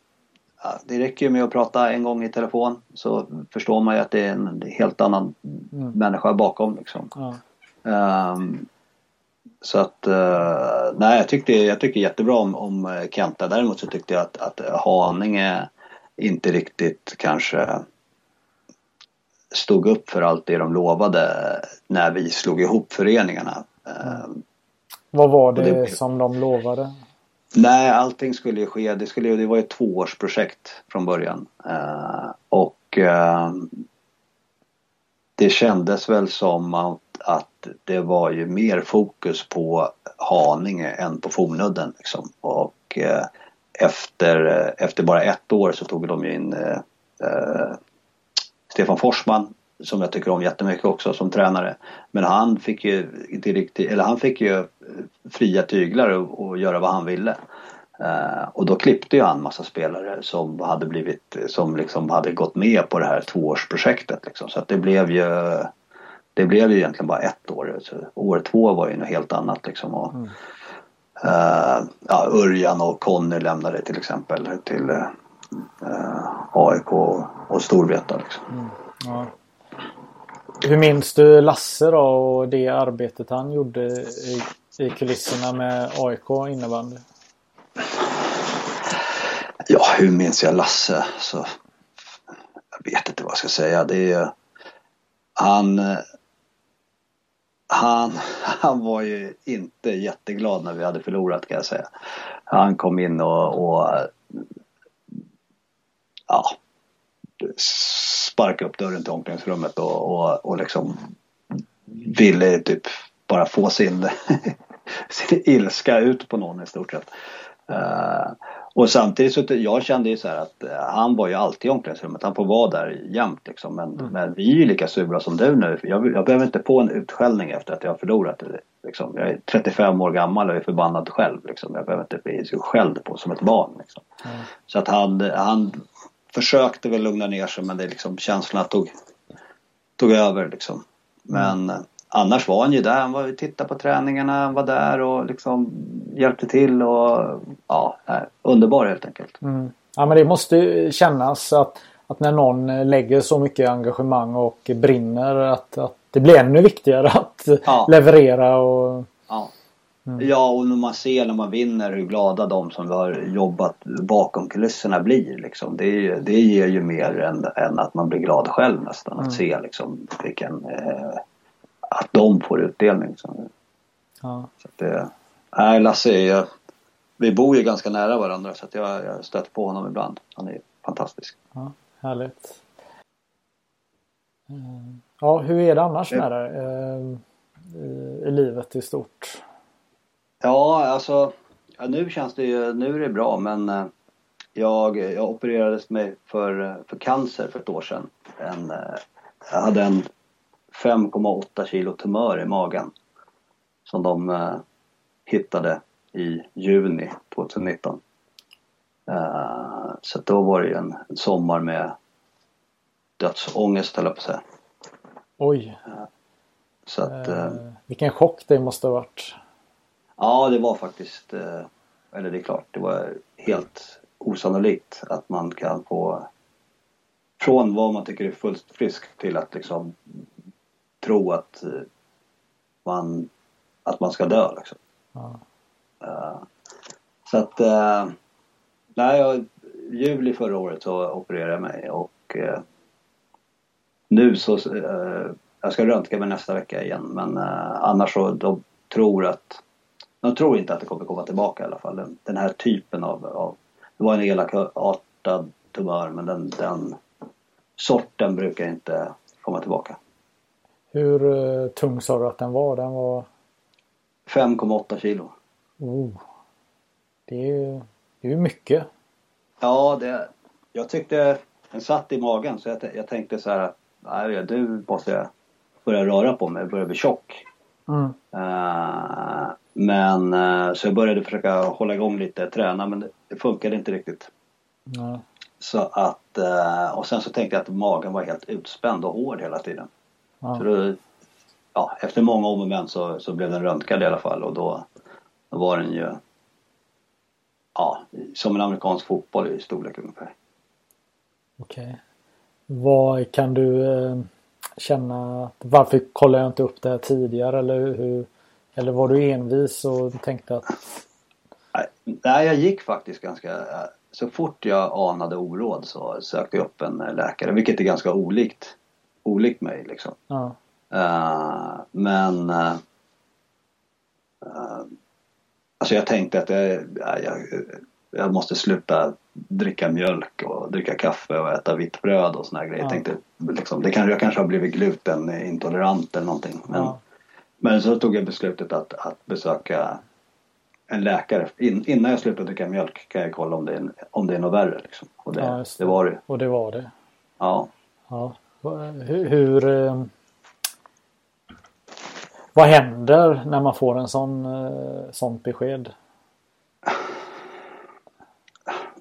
ja, det räcker ju med att prata en gång i telefon så förstår man ju att det är en helt annan mm. människa bakom. Liksom. Ja. Um, så att, uh, nej jag tyckte, jag tycker jättebra om, om Kenta. Däremot så tyckte jag att, att Haninge inte riktigt kanske stod upp för allt det de lovade när vi slog ihop föreningarna. Mm. Vad var det, det, som de lovade? Nej, allting skulle ju ske. Det, skulle, det var ett tvåårsprojekt från början. Uh, och eh, det kändes väl som att, att det var ju mer fokus på Haninge än på Fornudden liksom. Och eh, efter, efter bara ett år så tog de in eh, eh, Stefan Forsman som jag tycker om jättemycket också som tränare. Men han fick ju, direkt, eller han fick ju fria tyglar och, och göra vad han ville. Uh, och då klippte ju han massa spelare som hade blivit, som liksom hade gått med på det här tvåårsprojektet liksom. Så att det blev ju Det blev ju egentligen bara ett år. Så år två var ju något helt annat liksom. Och, mm. uh, ja, Örjan och Conny lämnade till exempel till uh, eh, AIK och, och Storvreta liksom. Mm. Ja. Hur minns du Lasse då och det arbetet han gjorde i, i kulisserna med AIK innebandy? Ja, hur minns jag Lasse? Så, jag vet inte vad jag ska säga. Det är, han, han, han var ju inte jätteglad när vi hade förlorat kan jag säga. Han kom in och, och ja, sparkade upp dörren till omklädningsrummet och, och, och liksom ville typ bara få sin, sin ilska ut på någon i stort sett. Uh, och samtidigt så jag kände ju så här att uh, han var ju alltid i omklädningsrummet. Han får vara där jämt liksom. Men, mm. men vi är ju lika sura som du nu. Jag, jag behöver inte få en utskällning efter att jag har förlorat. Liksom. Jag är 35 år gammal och är förbannad själv. Liksom. Jag behöver inte bli skälld på som ett barn. Liksom. Mm. Så att han, han försökte väl lugna ner sig men det liksom känslorna tog, tog över liksom. Men mm. annars var han ju där, han var tittade på träningarna, han var där och liksom hjälpte till och ja, underbar helt enkelt. Mm. Ja men det måste kännas att, att när någon lägger så mycket engagemang och brinner att, att det blir ännu viktigare att ja. leverera och ja. Mm. Ja, och när man ser när man vinner hur glada de som har jobbat bakom kulisserna blir. Liksom. Det, det ger ju mer än, än att man blir glad själv nästan. Mm. Att se liksom, vilken, eh, att de får utdelning. Liksom. Ja. Så att det, nej, Lasse är vi bor ju ganska nära varandra så att jag, jag stött på honom ibland. Han är fantastisk. Ja, härligt. Mm. Ja, hur är det annars med dig? Eh, i livet i stort? Ja, alltså ja, nu känns det ju, nu är det bra men eh, jag, jag opererades mig för, för cancer för ett år sedan. En, eh, jag hade en 5,8 kilo tumör i magen som de eh, hittade i juni 2019. Uh, så då var det ju en, en sommar med dödsångest höll jag på att säga. Oj! Uh, så att, vilken chock det måste ha varit. Ja, det var faktiskt, eh, eller det är klart, det var helt osannolikt att man kan få från vad man tycker är fullt frisk till att liksom tro att eh, man, att man ska dö liksom. Ja. Uh, så att, nej, jag, juli förra året så opererade jag mig och nu så, jag ska röntga mig nästa vecka igen men annars så, de tror att jag tror inte att det kommer komma tillbaka i alla fall. Den, den här typen av, av det var en elakartad tumör men den, den sorten brukar inte komma tillbaka. Hur uh, tung sa du att den var? Den var 5,8 kilo. Oh. Det är ju det är mycket. Ja, det, jag tyckte den satt i magen så jag, jag tänkte så här nej, du måste börja röra på mig, börja bli tjock. Mm. Uh, men uh, så jag började försöka hålla igång lite, träna men det, funkade inte riktigt. Mm. Så att, uh, och sen så tänkte jag att magen var helt utspänd och hård hela tiden. Så då, ja, efter många om och men så, så blev den röntgad i alla fall och då, då var den ju ja, som en amerikansk fotboll i storlek ungefär. Okej. Okay. Vad kan du känna varför kollar jag inte upp det här tidigare eller hur? Eller var du envis och tänkte att? Nej, jag gick faktiskt ganska så fort jag anade oråd så sökte jag upp en läkare vilket är ganska olikt, olikt mig liksom. Ja. Uh, men uh, uh, Alltså jag tänkte att jag, jag, jag måste sluta dricka mjölk och dricka kaffe och äta vitt bröd och såna grejer. Ja. Jag tänkte liksom, det kan, jag kanske har blivit glutenintolerant eller någonting. Men, Ja. Men så tog jag beslutet att, att besöka en läkare. In, innan jag slutar dricka mjölk kan jag kolla om det är, om det är något värre. Liksom. Och det, Ja, just det var det. Och det var det. Ja. Ja. Hur, hur eh, Vad händer när man får en sån eh, sånt besked?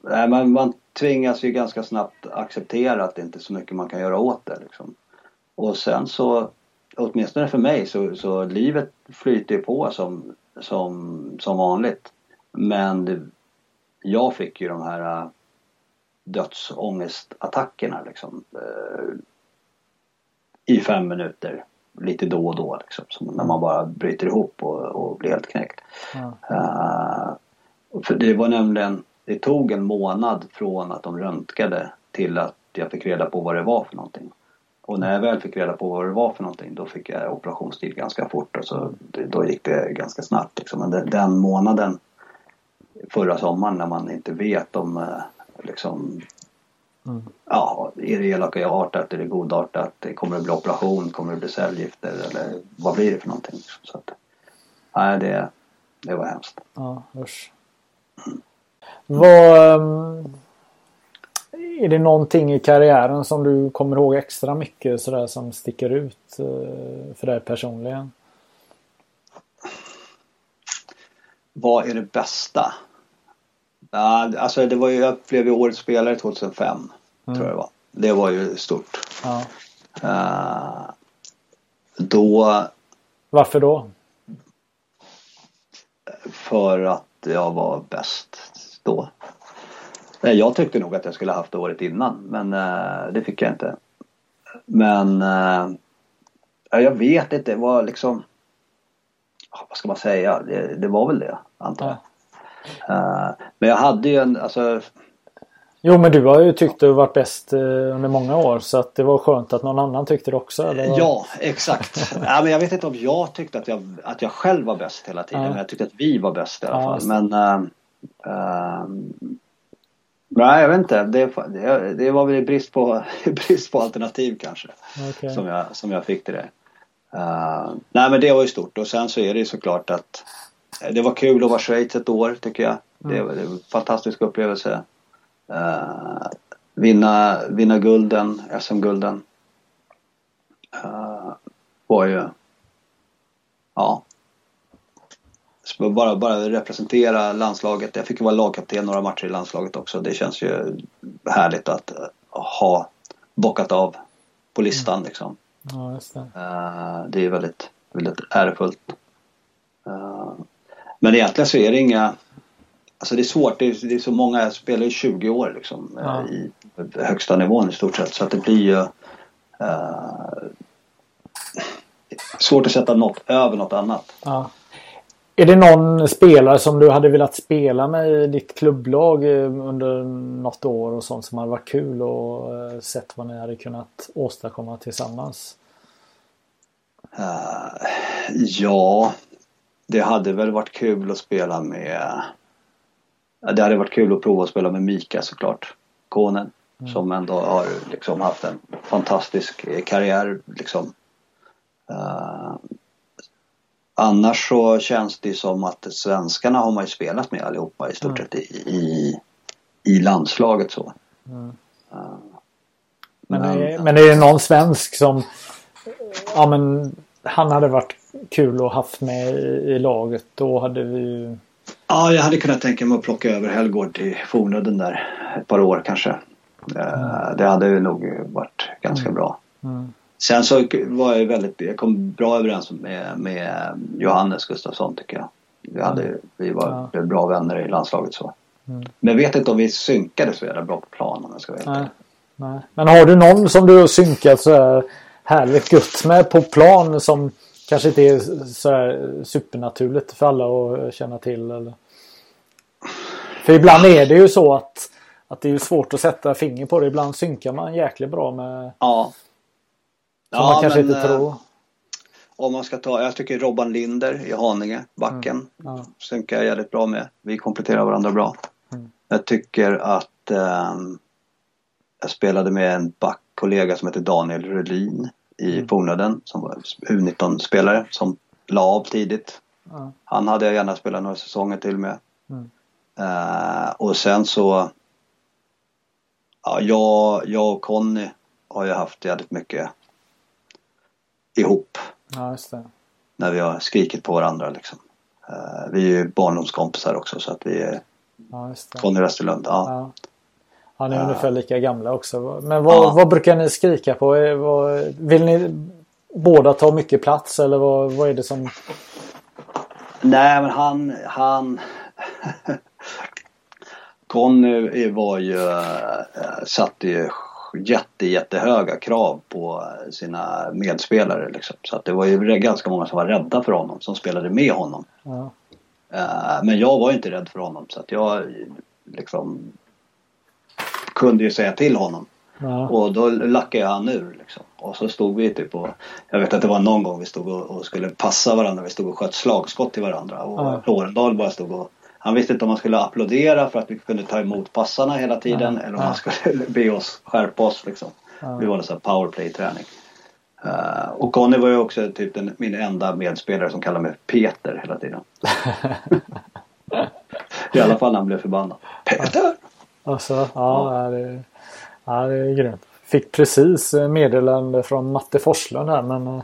Nej, man, man tvingas ju ganska snabbt acceptera att det inte är så mycket man kan göra åt det. Liksom. Och sen så, åtminstone för mig, så, så livet flyter på som, som, som vanligt. Men det, jag fick ju de här äh, dödsångestattackerna liksom. Eh, I fem minuter, lite då och då liksom. Som när man bara bryter ihop och, och blir helt knäckt. Ja. Eh, för det var nämligen, det tog en månad från att de röntgade till att jag fick reda på vad det var för någonting. Och när jag väl fick reda på vad det var för någonting då fick jag operationstid ganska fort och så då gick det ganska snabbt. Liksom. Men den, den månaden förra sommaren när man inte vet om eh, liksom Mm. Ja, är det elakartat, är det godartat, kommer det bli operation, kommer det bli cellgifter eller vad blir det för någonting? liksom. Så att, nej, det, det var hemskt. Ja, usch. Vad, ehm, är det någonting i karriären som du kommer ihåg extra mycket sådär som sticker ut eh, för dig personligen? Vad är det bästa? Alltså det var ju, jag blev ju årets spelare 2005. Tror jag det var. Det var ju stort. Ja. Eh, då Varför då? för att jag var bäst då. Jag tyckte nog att jag skulle haft året innan men eh, det fick jag inte. Men eh, ja, jag vet inte, det var liksom vad ska man säga? Det, det var väl det antar jag. Eh, men jag hade ju en, alltså Jo men du har ju tyckt du varit bäst under många år så att det var skönt att någon annan tyckte det också. Eller? Ja, exakt. ja, men jag vet inte om jag tyckte att jag, att jag själv var bäst hela tiden. Ja. Men jag tyckte att vi var bäst i alla fall. Men... äh, äh, nej, jag vet inte. Det, det, det var väl brist på, brist på alternativ kanske. Okej. Som, jag, som jag fick till det. Äh, nej, men det var ju stort. Och sen så är det ju såklart att det var kul att vara Schweiz ett år tycker jag. Det, var- det var en fantastisk upplevelse. Äh, vinna, vinna gulden, SM-gulden. Uh, var ju... Ja. Bara, bara representera landslaget. Jag fick ju vara lagkapten några matcher i landslaget också. Det känns ju härligt att eh, ha bockat av på listan liksom. Ja, just det. Eh, det är väldigt, väldigt ärofullt. Eh, men egentligen så är det inga... Alltså det är svårt. Det är, det är så många. Jag spelar ju 20 år liksom. Ja. I högsta nivån i stort sett. Så att det blir ju... svårt att sätta något över något annat. Ja. Är det någon spelare som du hade velat spela med i ditt klubblag eh, under något år och sånt som hade varit kul och eh, sett vad ni hade kunnat åstadkomma tillsammans? Eh, ja, det hade väl varit kul att spela med... Det hade varit kul att prova att spela med Mika såklart. Konen. Som ändå har liksom haft en fantastisk karriär liksom. Eh, annars så känns det som att svenskarna har man ju spelat med allihopa i stort sett i, i, i landslaget så. Eh, Men, är, men är det någon svensk som ja, men han hade varit kul att haft med i, i laget. Då hade vi ju... Ja, jag hade kunnat tänka mig att plocka över Helgård till Fornudden där ett par år kanske. Eh, Det hade ju nog varit ganska bra. Mm. Sen så var jag väldigt, jag kom bra överens med, med Johannes Gustafsson tycker jag. Vi, hade, vi var Ja. bra vänner i landslaget så. Mm. Men jag vet inte om vi synkade så jävla bra på plan om jag ska vara Nej, nej. Men har du någon som du har synkat så här härligt gött med på plan som kanske inte är så här supernaturligt för alla att känna till? Eller? För ibland är det ju så att, att det är svårt att sätta finger på det. Ibland synkar man jäkligt bra med Ja. Som man kanske inte eh, tror. Om man ska ta, jag tycker Robban Linder i Haninge, backen. Ja. synkar jag jävligt bra med. Vi kompletterar varandra bra. Mm. Jag tycker att um, jag spelade med en backkollega som heter Daniel Rödlin i mm. Fornöden som var U19-spelare som la av tidigt. Mm. Han hade jag gärna spelat några säsonger till med. Mm. Uh, och sen så ja, jag, jag och Conny har ju haft jävligt mycket ihop. Ja. När vi har skrikit på varandra liksom. Uh, vi är ju barndomskompisar också så att vi är ja, Conny Westerlund. Ja. ja. Han är uh, ungefär lika gamla också. Men vad, ja. vad brukar ni skrika på? Vill ni båda ta mycket plats eller vad, vad är det som... Nej men han, han Conny var ju, satte ju jätte, jättehöga krav på sina medspelare. Liksom. Så att det var ju ganska många som var rädda för honom, som spelade med honom. Ja. Äh, men jag var inte rädd för honom så att jag liksom kunde ju säga till honom. Ja. Och då lackade jag han ur liksom. Och så stod vi typ och Jag vet att det var någon gång vi stod och, och skulle passa varandra. Vi stod och sköt slagskott till varandra. Och ja. bara stod och han visste inte om han skulle applådera för att vi kunde ta emot passarna hela tiden eller om han skulle be oss skärpa oss liksom. Vi var en sån powerplay-träning. Uh, och Conny var ju också typ den, min enda medspelare som kallade mig Peter hela tiden. I alla fall när han blev förbannad. Peter! Alltså, ja, ja. Det, är, ja, det är grymt. Fick precis meddelande från Matte Forslund här men uh,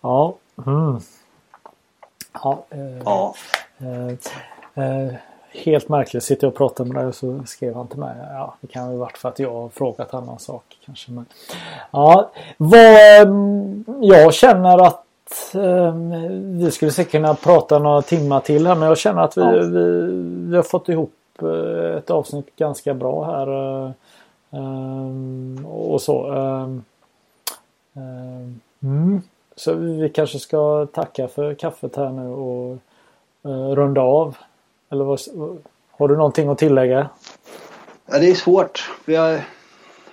ja. Mm. Ja. Uh, ja. Eh, helt märkligt. Sitter jag och pratar med dig och så skrev han till mig. Ja, det kan ha varit för att jag har frågat annan sak kanske. Men, ja, vad, mm, jag känner att eh, vi skulle säkert kunna prata några timmar till här men jag känner att vi, ja. vi, vi har fått ihop eh, ett avsnitt ganska bra här. Eh, eh och så. Eh, mm. Så vi kanske ska tacka för kaffet här nu och runda av. Eller vad, har du någonting att tillägga? Ja, det är svårt. Vi har,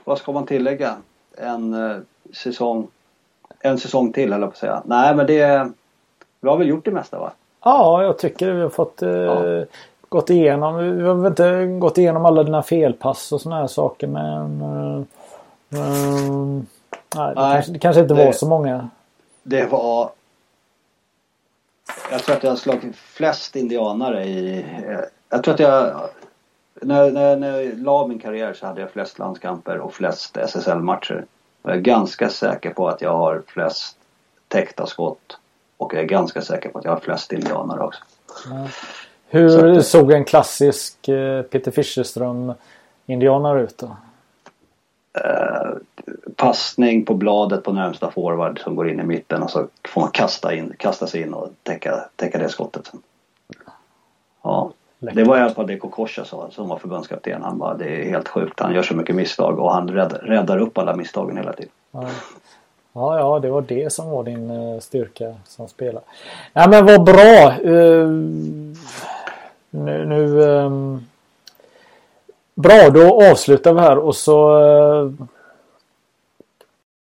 vad ska man tillägga? En eh, säsong en säsong till eller på att säga. Nej men det Vi har väl gjort det mesta va? Ja jag tycker det. Vi har fått eh, ja. gått igenom. Vi har väl inte gått igenom alla dina felpass och sådana här saker men eh, nej, det, nej, kanske, det kanske inte det, var så många. Det var jag tror att jag har slagit flest indianare i... Jag tror att jag... När, när, när jag la min karriär så hade jag flest landskamper och flest SSL-matcher. Jag är ganska säker på att jag har flest täckta skott. Och jag är ganska säker på att jag har flest indianare också. Ja. Hur att, såg en klassisk eh, Peter Fischerström indianare ut då? Eh, passning på bladet på närmsta forward som går in i mitten och så får man kasta, in, kasta sig in och täcka, täcka det skottet. Ja. Det var i alla fall det Kokocha sa som var förbundskapten. Han bara det är helt sjukt. Han gör så mycket misstag och han räddar, räddar upp alla misstagen hela tiden. Ja. ja, ja, det var det som var din uh, styrka som spelare. Nej men vad bra. Uh, nu, nu um, Bra, då avslutar vi här och så eh,